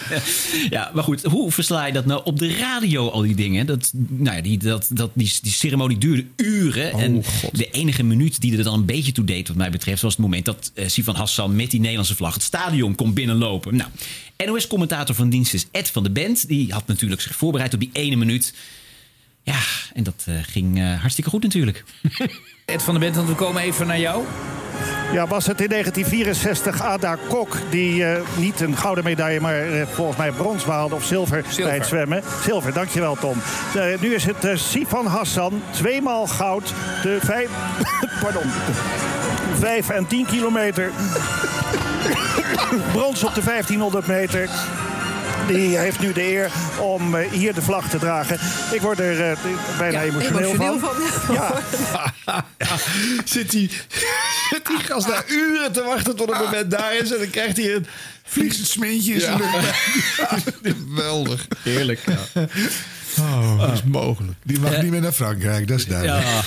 ja, maar goed. Hoe versla je dat nou op de radio, al die dingen? Dat, nou ja, die, dat, dat, die, die ceremonie duurde uren. en de enige minuut die er dan een beetje toe deed, wat mij betreft, was het moment dat eh, Sivan Hassan met die Nederlandse vlag het stadion kon binnenlopen. Nou, NOS-commentator van dienst is Ed van de Bent. Die had natuurlijk zich voorbereid op die ene minuut. Ja, en dat eh, ging eh, hartstikke goed natuurlijk. Ed van der Bent, want we komen even naar jou. Ja, was het in 1964 Ada Kok die eh, niet een gouden medaille, maar eh, volgens mij brons behaalde of zilver, bij het zwemmen? Zilver, dankjewel Tom. Eh, nu is het Sifan Hassan, tweemaal goud, de vijf, pardon, vijf en 10 kilometer. brons op de 1500 meter. Die heeft nu de eer om eh, hier de vlag te dragen. Ik word er eh, bijna emotioneel, emotioneel van. van, Ja. zit, die, zit die gast daar uren te wachten tot het moment daar is. En dan krijgt hij een vliegend smintje in zijn lucht. Geweldig. Heerlijk. Oh, dat is mogelijk. Die mag niet meer naar Frankrijk, dat is duidelijk. Ja,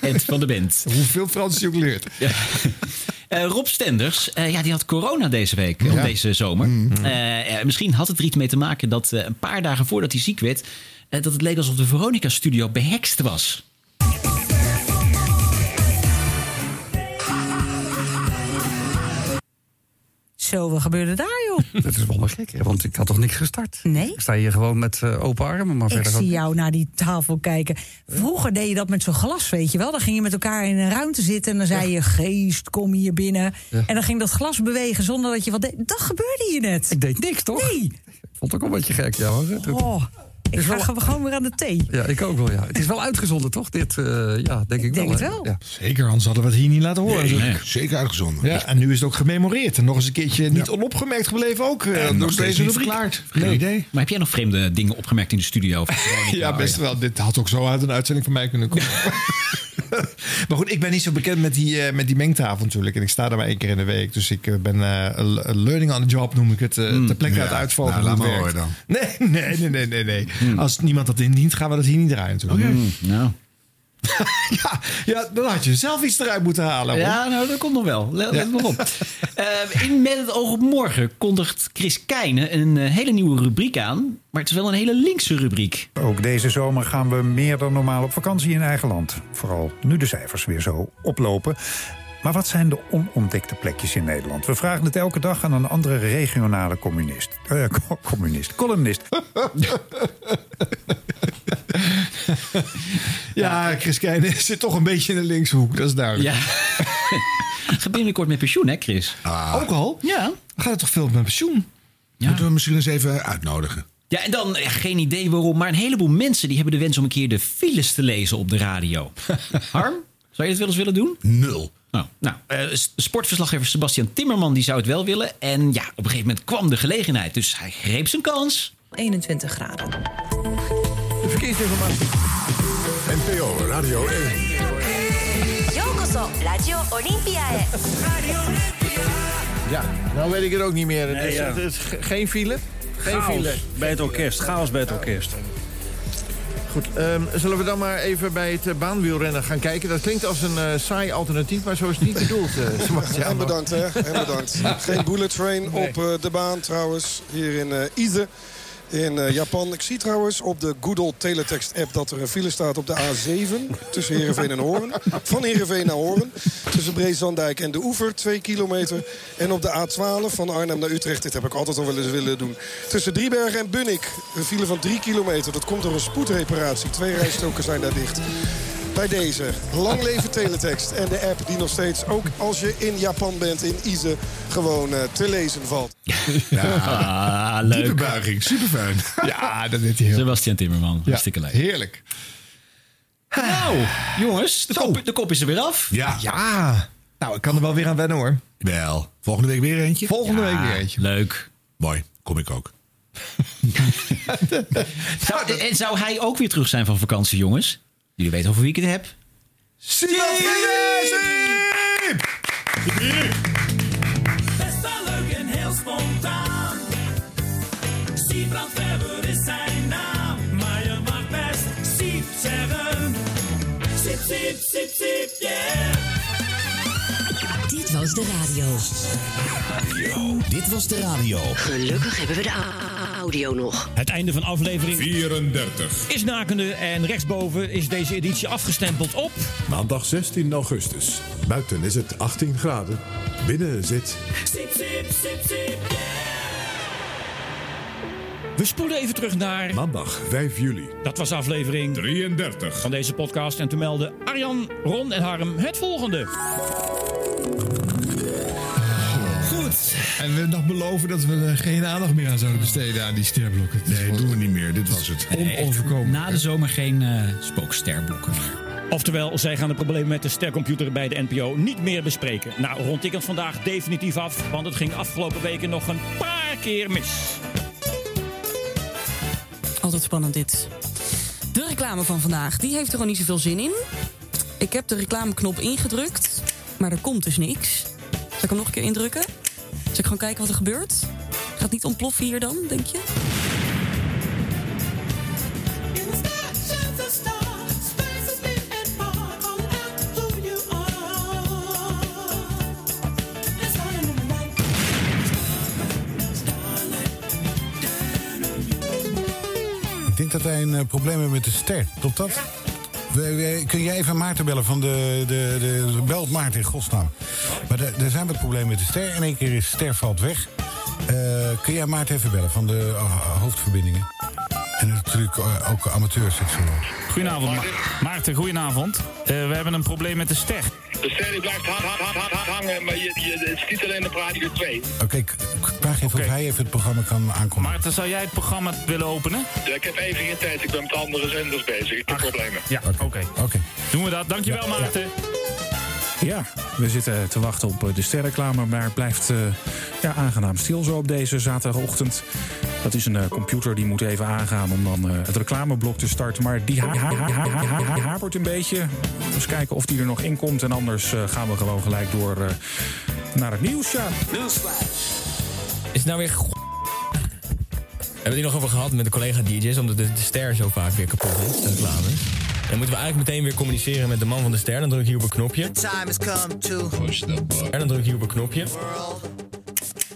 eh, Ed van de Bent. Hoeveel Frans je ook leert. Eh, Rob Stenders, eh, ja, die had corona deze week, of deze zomer. Eh, eh, misschien had het er iets mee te maken dat een paar dagen voordat hij ziek werd... dat het leek alsof de Veronica-studio behekst was. Zo, wat gebeurde daar, joh? Dat is wel maar gek, hè, want ik had toch niks gestart? Nee? Ik sta hier gewoon met eh, open armen, maar Ik verder... zie ook- jou naar die tafel kijken. Vroeger deed je dat met zo'n glas, weet je wel. Dan ging je met elkaar in een ruimte zitten en dan zei je... geest, kom hier binnen. Ja. En dan ging dat glas bewegen zonder dat je wat deed. Dat gebeurde hier net. Ik deed niks, toch? Nee. Ik vond het ook een beetje gek, ja hoor. Oh, ik is ga wel- ge- gewoon weer aan de thee. Ja, ik ook wel, ja. Het is wel uitgezonden, toch? Dit, eh, ja, denk ik denk wel. het wel. Ja. Zeker, anders hadden we het hier niet laten horen. Nee, zeker uitgezonden. Ja, en nu is het ook gememoreerd. En nog eens een keertje niet onopgemerkt gebleven ook. eh, En nog door steeds deze niet rubriek. verklaard. Geen Nee. idee. Maar heb jij nog vreemde dingen opgemerkt in de studio? Ja, best wel. Dit had ook zo uit een uitzending van mij kunnen komen. maar goed, ik ben niet zo bekend met die, eh, met die mengtafel natuurlijk. En ik sta daar maar één keer in de week. Dus ik eh, ben eh, learning on the job, noem ik het. eh ter plekke ja. uit uitvogelen. Nou, laat maar horen Nee, nee, nee, nee, nee. nee. Als niemand dat indient, gaan we dat hier niet draaien natuurlijk. nou. ja, ja, dan had je zelf iets eruit moeten halen. hoor. Ja, nou, dat komt nog wel. Let, let maar op. Eh, in Met het oog op morgen kondigt Chris Keijne een eh, hele nieuwe rubriek aan. Maar het is wel een hele linkse rubriek. Ook deze zomer gaan we meer dan normaal op vakantie in eigen land. Vooral nu de cijfers weer zo oplopen. Maar wat zijn de onontdekte plekjes in Nederland? We vragen het elke dag aan een andere regionale communist. Eh, co- communist, columnist. Ja, Chris Keijne zit toch een beetje in de linkse hoek, dat is duidelijk. Ja. Gaat binnenkort met pensioen, hè, Chris? Ook al? Ja. Gaat het toch veel met pensioen? Moeten we misschien eens even uitnodigen? Ja, en dan, ja, geen idee waarom, maar een heleboel mensen die hebben de wens om een keer de files te lezen op de radio. Harm, zou je het wel eens willen doen? Nul. Oh, nou, eh, sportverslaggever Sebastian Timmerman die zou het wel willen. En ja, op een gegeven moment kwam de gelegenheid. Dus hij greep zijn kans. 21 graden verkeersinformatie. NPO Radio 1. Yokoso Radio Olympia. Radio Olympia. Ja, nou weet ik het ook niet meer. Nee, ja. het, is, geen file. Geen chaos file. bij het orkest. Chaos bij het orkest. Goed, ehm, zullen we dan maar even bij het eh, baanwielrennen gaan kijken? Dat klinkt als een eh, saai alternatief, maar zo is het niet bedoeld, uh, bedankt, hè. En bedankt. Geen bullet train op de baan trouwens, hier in Ize. In eh, Japan. Ik zie trouwens op de Google Teletext app dat er een file staat op de A7. Tussen Heerenveen en Hoorn. Van Heerenveen naar Hoorn. Tussen Breesandijk en de Oever. Twee kilometer. En op de A12 van Arnhem naar Utrecht. Dit heb ik altijd al wel eens willen doen. Tussen Driebergen en Bunnik. Een file van drie kilometer. Dat komt door een spoedreparatie. Twee rijstroken zijn daar dicht. Bij deze, lang leven teletext en de app die nog steeds, ook als je in Japan bent, in Ize, gewoon eh, te lezen valt. Ah, leuk. Diepe buiging, super fijn. Ja, dat deed hij heel Sebastian Timmerman, hartstikke leuk. Heerlijk. Nou, jongens, de kop, de kop is er weer af. Ja. Ja. Nou, ik kan er wel weer aan wennen hoor. Wel. Volgende week weer eentje? Volgende Ja, week weer eentje. Leuk. Mooi, kom ik ook. Zou, en zou hij ook weer terug zijn van vakantie, jongens? Jullie weten over wie ik het heb. Best wel leuk en heel Siep. Siep, siep, siep, siep, yeah. Dit was de radio. Dit was de radio. Gelukkig hebben we de audio nog. Het einde van aflevering 34. is nakende en rechtsboven is deze editie afgestempeld op... Maandag 16 augustus. Buiten is het 18 graden. Binnen zit... Siep, We spoelen even terug naar... Maandag 5 juli. Dat was aflevering 33 van deze podcast. En toen meldden Arjan, Ron en Harm het volgende. En we nog beloven dat we er geen aandacht meer aan zouden besteden aan die sterblokken. Nee, doen we niet meer. Dit was het. Onoverkomelijk. Na de zomer geen eh spooksterblokken. Oftewel, zij gaan de problemen met de stercomputer bij de NPO niet meer bespreken. Nou, rond ik het vandaag definitief af, want het ging afgelopen weken nog een paar keer mis. Altijd spannend dit. De reclame van vandaag, die heeft er gewoon niet zoveel zin in. Ik heb de reclameknop ingedrukt, maar er komt dus niks. Zal ik hem nog een keer indrukken? Zal ik gewoon kijken wat er gebeurt? Gaat het niet ontploffen hier dan, denk je? Ik denk dat wij een eh, probleem hebben met de ster. Klopt dat? Kun jij even Maarten bellen van de... de, de, belt Maarten in godsnaam. Maar er zijn wat problemen met de ster. In één keer is ster valt weg. Eh, kun jij Maarten even bellen van de eh, hoofdverbindingen? En natuurlijk eh, ook amateurseksuoloog. Goedenavond, Ma Maarten, goedenavond. Eh, we hebben een probleem met de ster. De ster die blijft ha- ha- ha- ha- hangen, maar je, je, het is niet alleen op Radio 2. Oké, k- k- vraag even of hij even het programma kan aankondigen. Maarten, zou jij het programma willen openen? Ja, ik heb even geen tijd, ik ben met andere zenders bezig. Ik heb problemen. Ja, oké. Oké. Doen we dat. Dankjewel, Maarten. Ja, we zitten te wachten op eh, de sterreclame, maar het blijft eh, Ja, aangenaam stil zo op deze zaterdagochtend. Dat is een eh, computer die moet even aangaan om dan het reclameblok te starten. Maar die ha ha ha ha ha ha hapert een beetje. Dus kijken of die er nog in komt. En anders gaan we gewoon gelijk door naar het nieuws. Ja. Is het nou weer... go- We hebben het nog over gehad met de collega DJ's... omdat de, de ster zo vaak weer kapot is, de reclame. Dan moeten we eigenlijk meteen weer communiceren met de man van de ster. Dan druk ik hier op een knopje. time has come to push the button. En dan druk ik hier op een knopje.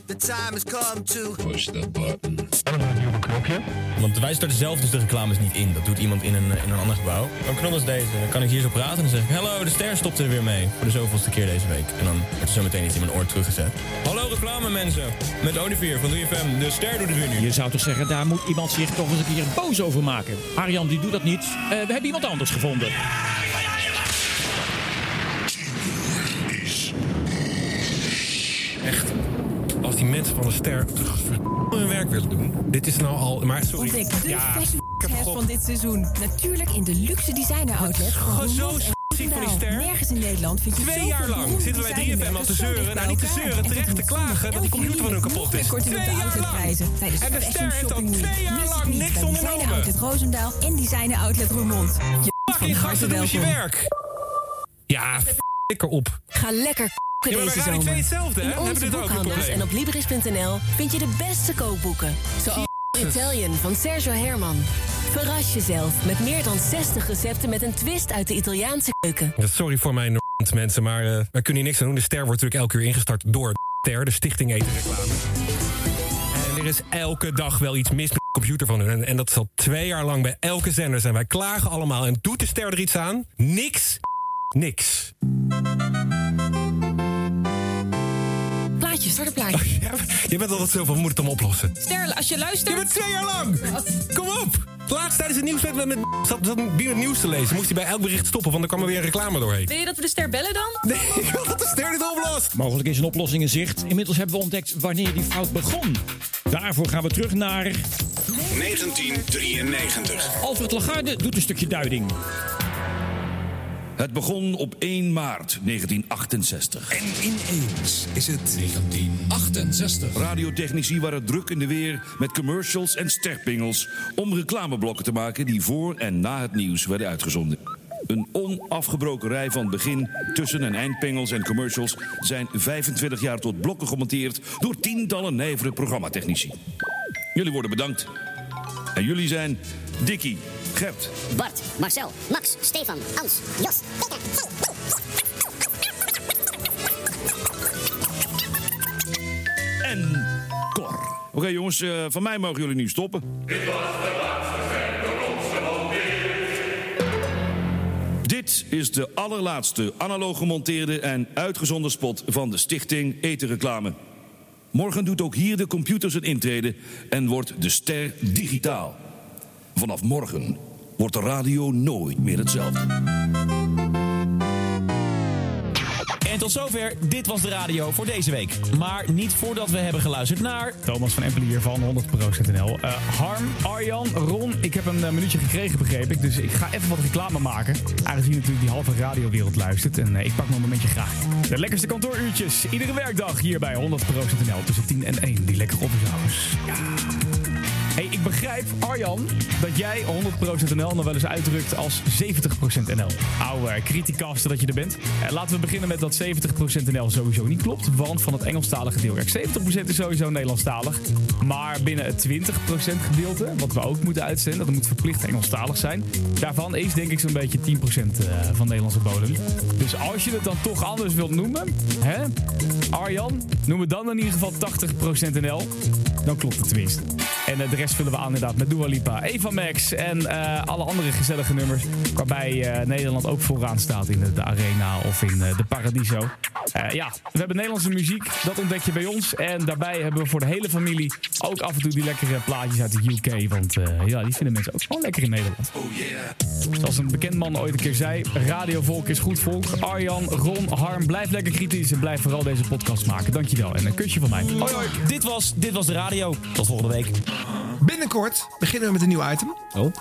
The time has come to push the button. En dan op een knopje. Want wij starten zelf dus de reclames niet in. Dat doet iemand in een, in een ander gebouw. Een knop als deze. Dan kan ik hier zo praten en dan zeg ik... Hallo, de ster stopt er weer mee. Voor de zoveelste keer deze week. En dan wordt er zo meteen iets in mijn oor teruggezet. Hallo reclame mensen. Met Olivier van 3FM. De ster doet het weer nu. Je zou toch zeggen, daar moet iemand zich toch eens een keer boos over maken. Arjan die doet dat niet. Eh, we hebben iemand anders gevonden. Echt. Als die mensen van de ster hun werk willen doen. Dit is nou al. Maar sorry. Ontdek de Ja, van dit seizoen. Natuurlijk in de luxe designer outlet van zo Roermond en zie voor die ster. Nergens in Nederland vind je Twee jaar lang zitten wij 3FM al te zeuren. Nou, niet te zeuren, En terecht te klagen dat die computer van hun kapot is. Twee jaar lang. En de ster heeft al twee jaar lang niks ondernomen. Outlet Roosendaal en Designer Outlet Roermond. Je Fucking van gasten, doe je werk. Ja, flikker op. Ga lekker k***en Ja, deze zomer. twee hetzelfde, hè? In Hebben onze een boekhandels en op Libris.nl vind je de beste kookboeken. Zoals Italian van Sergio Herman. Verras jezelf met meer dan 60 recepten met een twist uit de Italiaanse keuken. Sorry voor mijn mensen, maar eh, wij kunnen hier niks aan doen. De ster wordt natuurlijk elke uur ingestart door de ster, de Stichting Eten Reclame. En er is elke dag wel iets mis met de computer van hun. En, en dat is al twee jaar lang bij elke zender zijn. Wij klagen allemaal. En doet de ster er iets aan? Niks. Niks. Plaatje, start een plaatje. Je bent altijd zo van, we moeten het hem oplossen. Ster, als je luistert... Je bent twee jaar lang! Kom op! Laatst tijdens het nieuws met, zat, zat het nieuws te lezen. Moest hij bij elk bericht stoppen, want er kwam er weer een reclame doorheen. Wil je dat we de ster bellen dan? Nee, ik wil dat de ster dit oplost. Mogelijk is een oplossing in zicht. Inmiddels hebben we ontdekt wanneer die fout begon. Daarvoor gaan we terug naar 1993. Alfred Lagarde doet een stukje duiding. Het begon op 1 maart 1968. En ineens is het 1968. Radiotechnici waren druk in de weer met commercials en sterpingels... om reclameblokken te maken die voor en na het nieuws werden uitgezonden. Een onafgebroken rij van begin, tussen- en eindpingels en commercials... zijn 25 jaar tot blokken gemonteerd door tientallen nijvere programmatechnici. Jullie worden bedankt. En jullie zijn Dikkie, Gert, Bart, Marcel, Max, Stefan, Ans, Jos, Peter, en Cor. Oké jongens, eh, van mij mogen jullie nu stoppen. Dit is de allerlaatste analoog gemonteerde en uitgezonden spot van de stichting Etenreclame. Morgen doet ook hier de computer zijn intrede en wordt de ster digitaal. Vanaf morgen wordt de radio nooit meer hetzelfde. En tot zover, dit was de radio voor deze week. Maar niet voordat we hebben geluisterd naar... Thomas van Empelen hier van 100%.nl. Eh Harm, Arjan, Ron, ik heb een eh, minuutje gekregen begreep ik. Dus ik ga even wat reclame maken. Aangezien natuurlijk die halve radiowereld luistert. En eh, ik pak mijn momentje graag. De lekkerste kantooruurtjes. Iedere werkdag hier bij 100%.nl. Tussen 10 en 1. Die lekkere officehours. Ja. Hey, ik begrijp, Arjan, dat jij 100% NL nog wel eens uitdrukt als 70% NL. Oude criticaster dat je er bent. Eh, laten we beginnen met dat 70% NL sowieso niet klopt. Want van het Engelstalige deel, kijk, 70% is sowieso Nederlandstalig. Maar binnen het 20% gedeelte, wat we ook moeten uitzenden, dat moet verplicht Engelstalig zijn. Daarvan is denk ik zo'n beetje 10% eh, van Nederlandse bodem. Dus als je het dan toch anders wilt noemen, hè? Arjan, noem het dan in ieder geval 80% NL. Dan klopt het tenminste. En eh, de rest vullen we aan inderdaad met Dua Lipa, Eva Max en eh, alle andere gezellige nummers. Waarbij eh, Nederland ook vooraan staat in de, de Arena of in eh, de Paradiso. Eh, ja, we hebben Nederlandse muziek, dat ontdek je bij ons. En daarbij hebben we voor de hele familie ook af en toe die lekkere plaatjes uit de UK. Want eh, ja, die vinden mensen ook gewoon lekker in Nederland. Zoals een bekend man ooit een keer zei, radiovolk is goed volk. Arjan, Ron, Harm, blijf lekker kritisch en blijf vooral deze podcast maken. Dankjewel en een kusje van mij. Hoi hoi, dit was, dit was de radio. Tot volgende week. Binnenkort beginnen we met een nieuw item. Oh.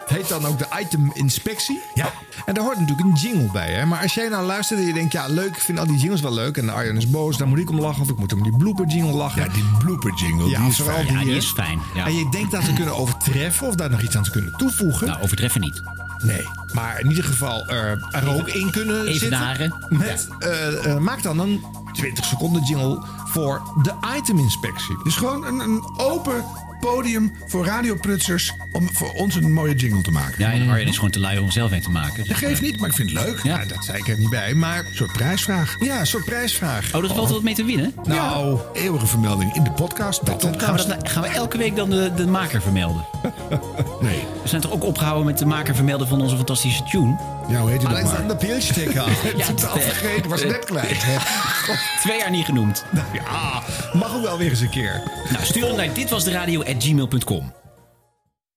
Het heet dan ook de item inspectie. Ja. En daar hoort natuurlijk een jingle bij. Hè? Maar als jij nou luistert en je denkt, ja leuk, ik vind al die jingles wel leuk. En Arjan is boos, daar moet ik om lachen. Of ik moet om die blooper jingle lachen. Ja, die blooper jingle, Ja, die is fijn. die, Ja, die is fijn. Ja. En je denkt dat te kunnen overtreffen of daar nog iets aan te kunnen toevoegen. Nou, overtreffen niet. Nee, maar in ieder geval eh, er ook in kunnen zitten. Evenaren. Met, eh, eh, maak dan een 20 seconden jingle voor de item inspectie. Dus gewoon een, een open podium voor radioprutsers om voor ons een mooie jingle te maken. Ja, en Arjen is gewoon te lui om zelf een te maken. Dat geeft niet, maar ik vind het leuk. Ja. dat zei ik er niet bij, maar... Een soort prijsvraag. Ja, een soort prijsvraag. Oh, er valt wat mee te winnen? Nou, Eeuwige vermelding in de podcast. Bij Gaan we, podcast. dat, gaan we elke week dan de, de maker vermelden? Nee. We zijn toch ook opgehouden met de maker vermelden van onze fantastische tune? Ja, hoe heet maar? Alexander Pielsticker. Ja, Totaal vergeten, was net kwijt. hè. Twee jaar niet genoemd. Ja, mag ook wel weer eens een keer. Nou, stuur hem naar ditwasderadio.gmail.com.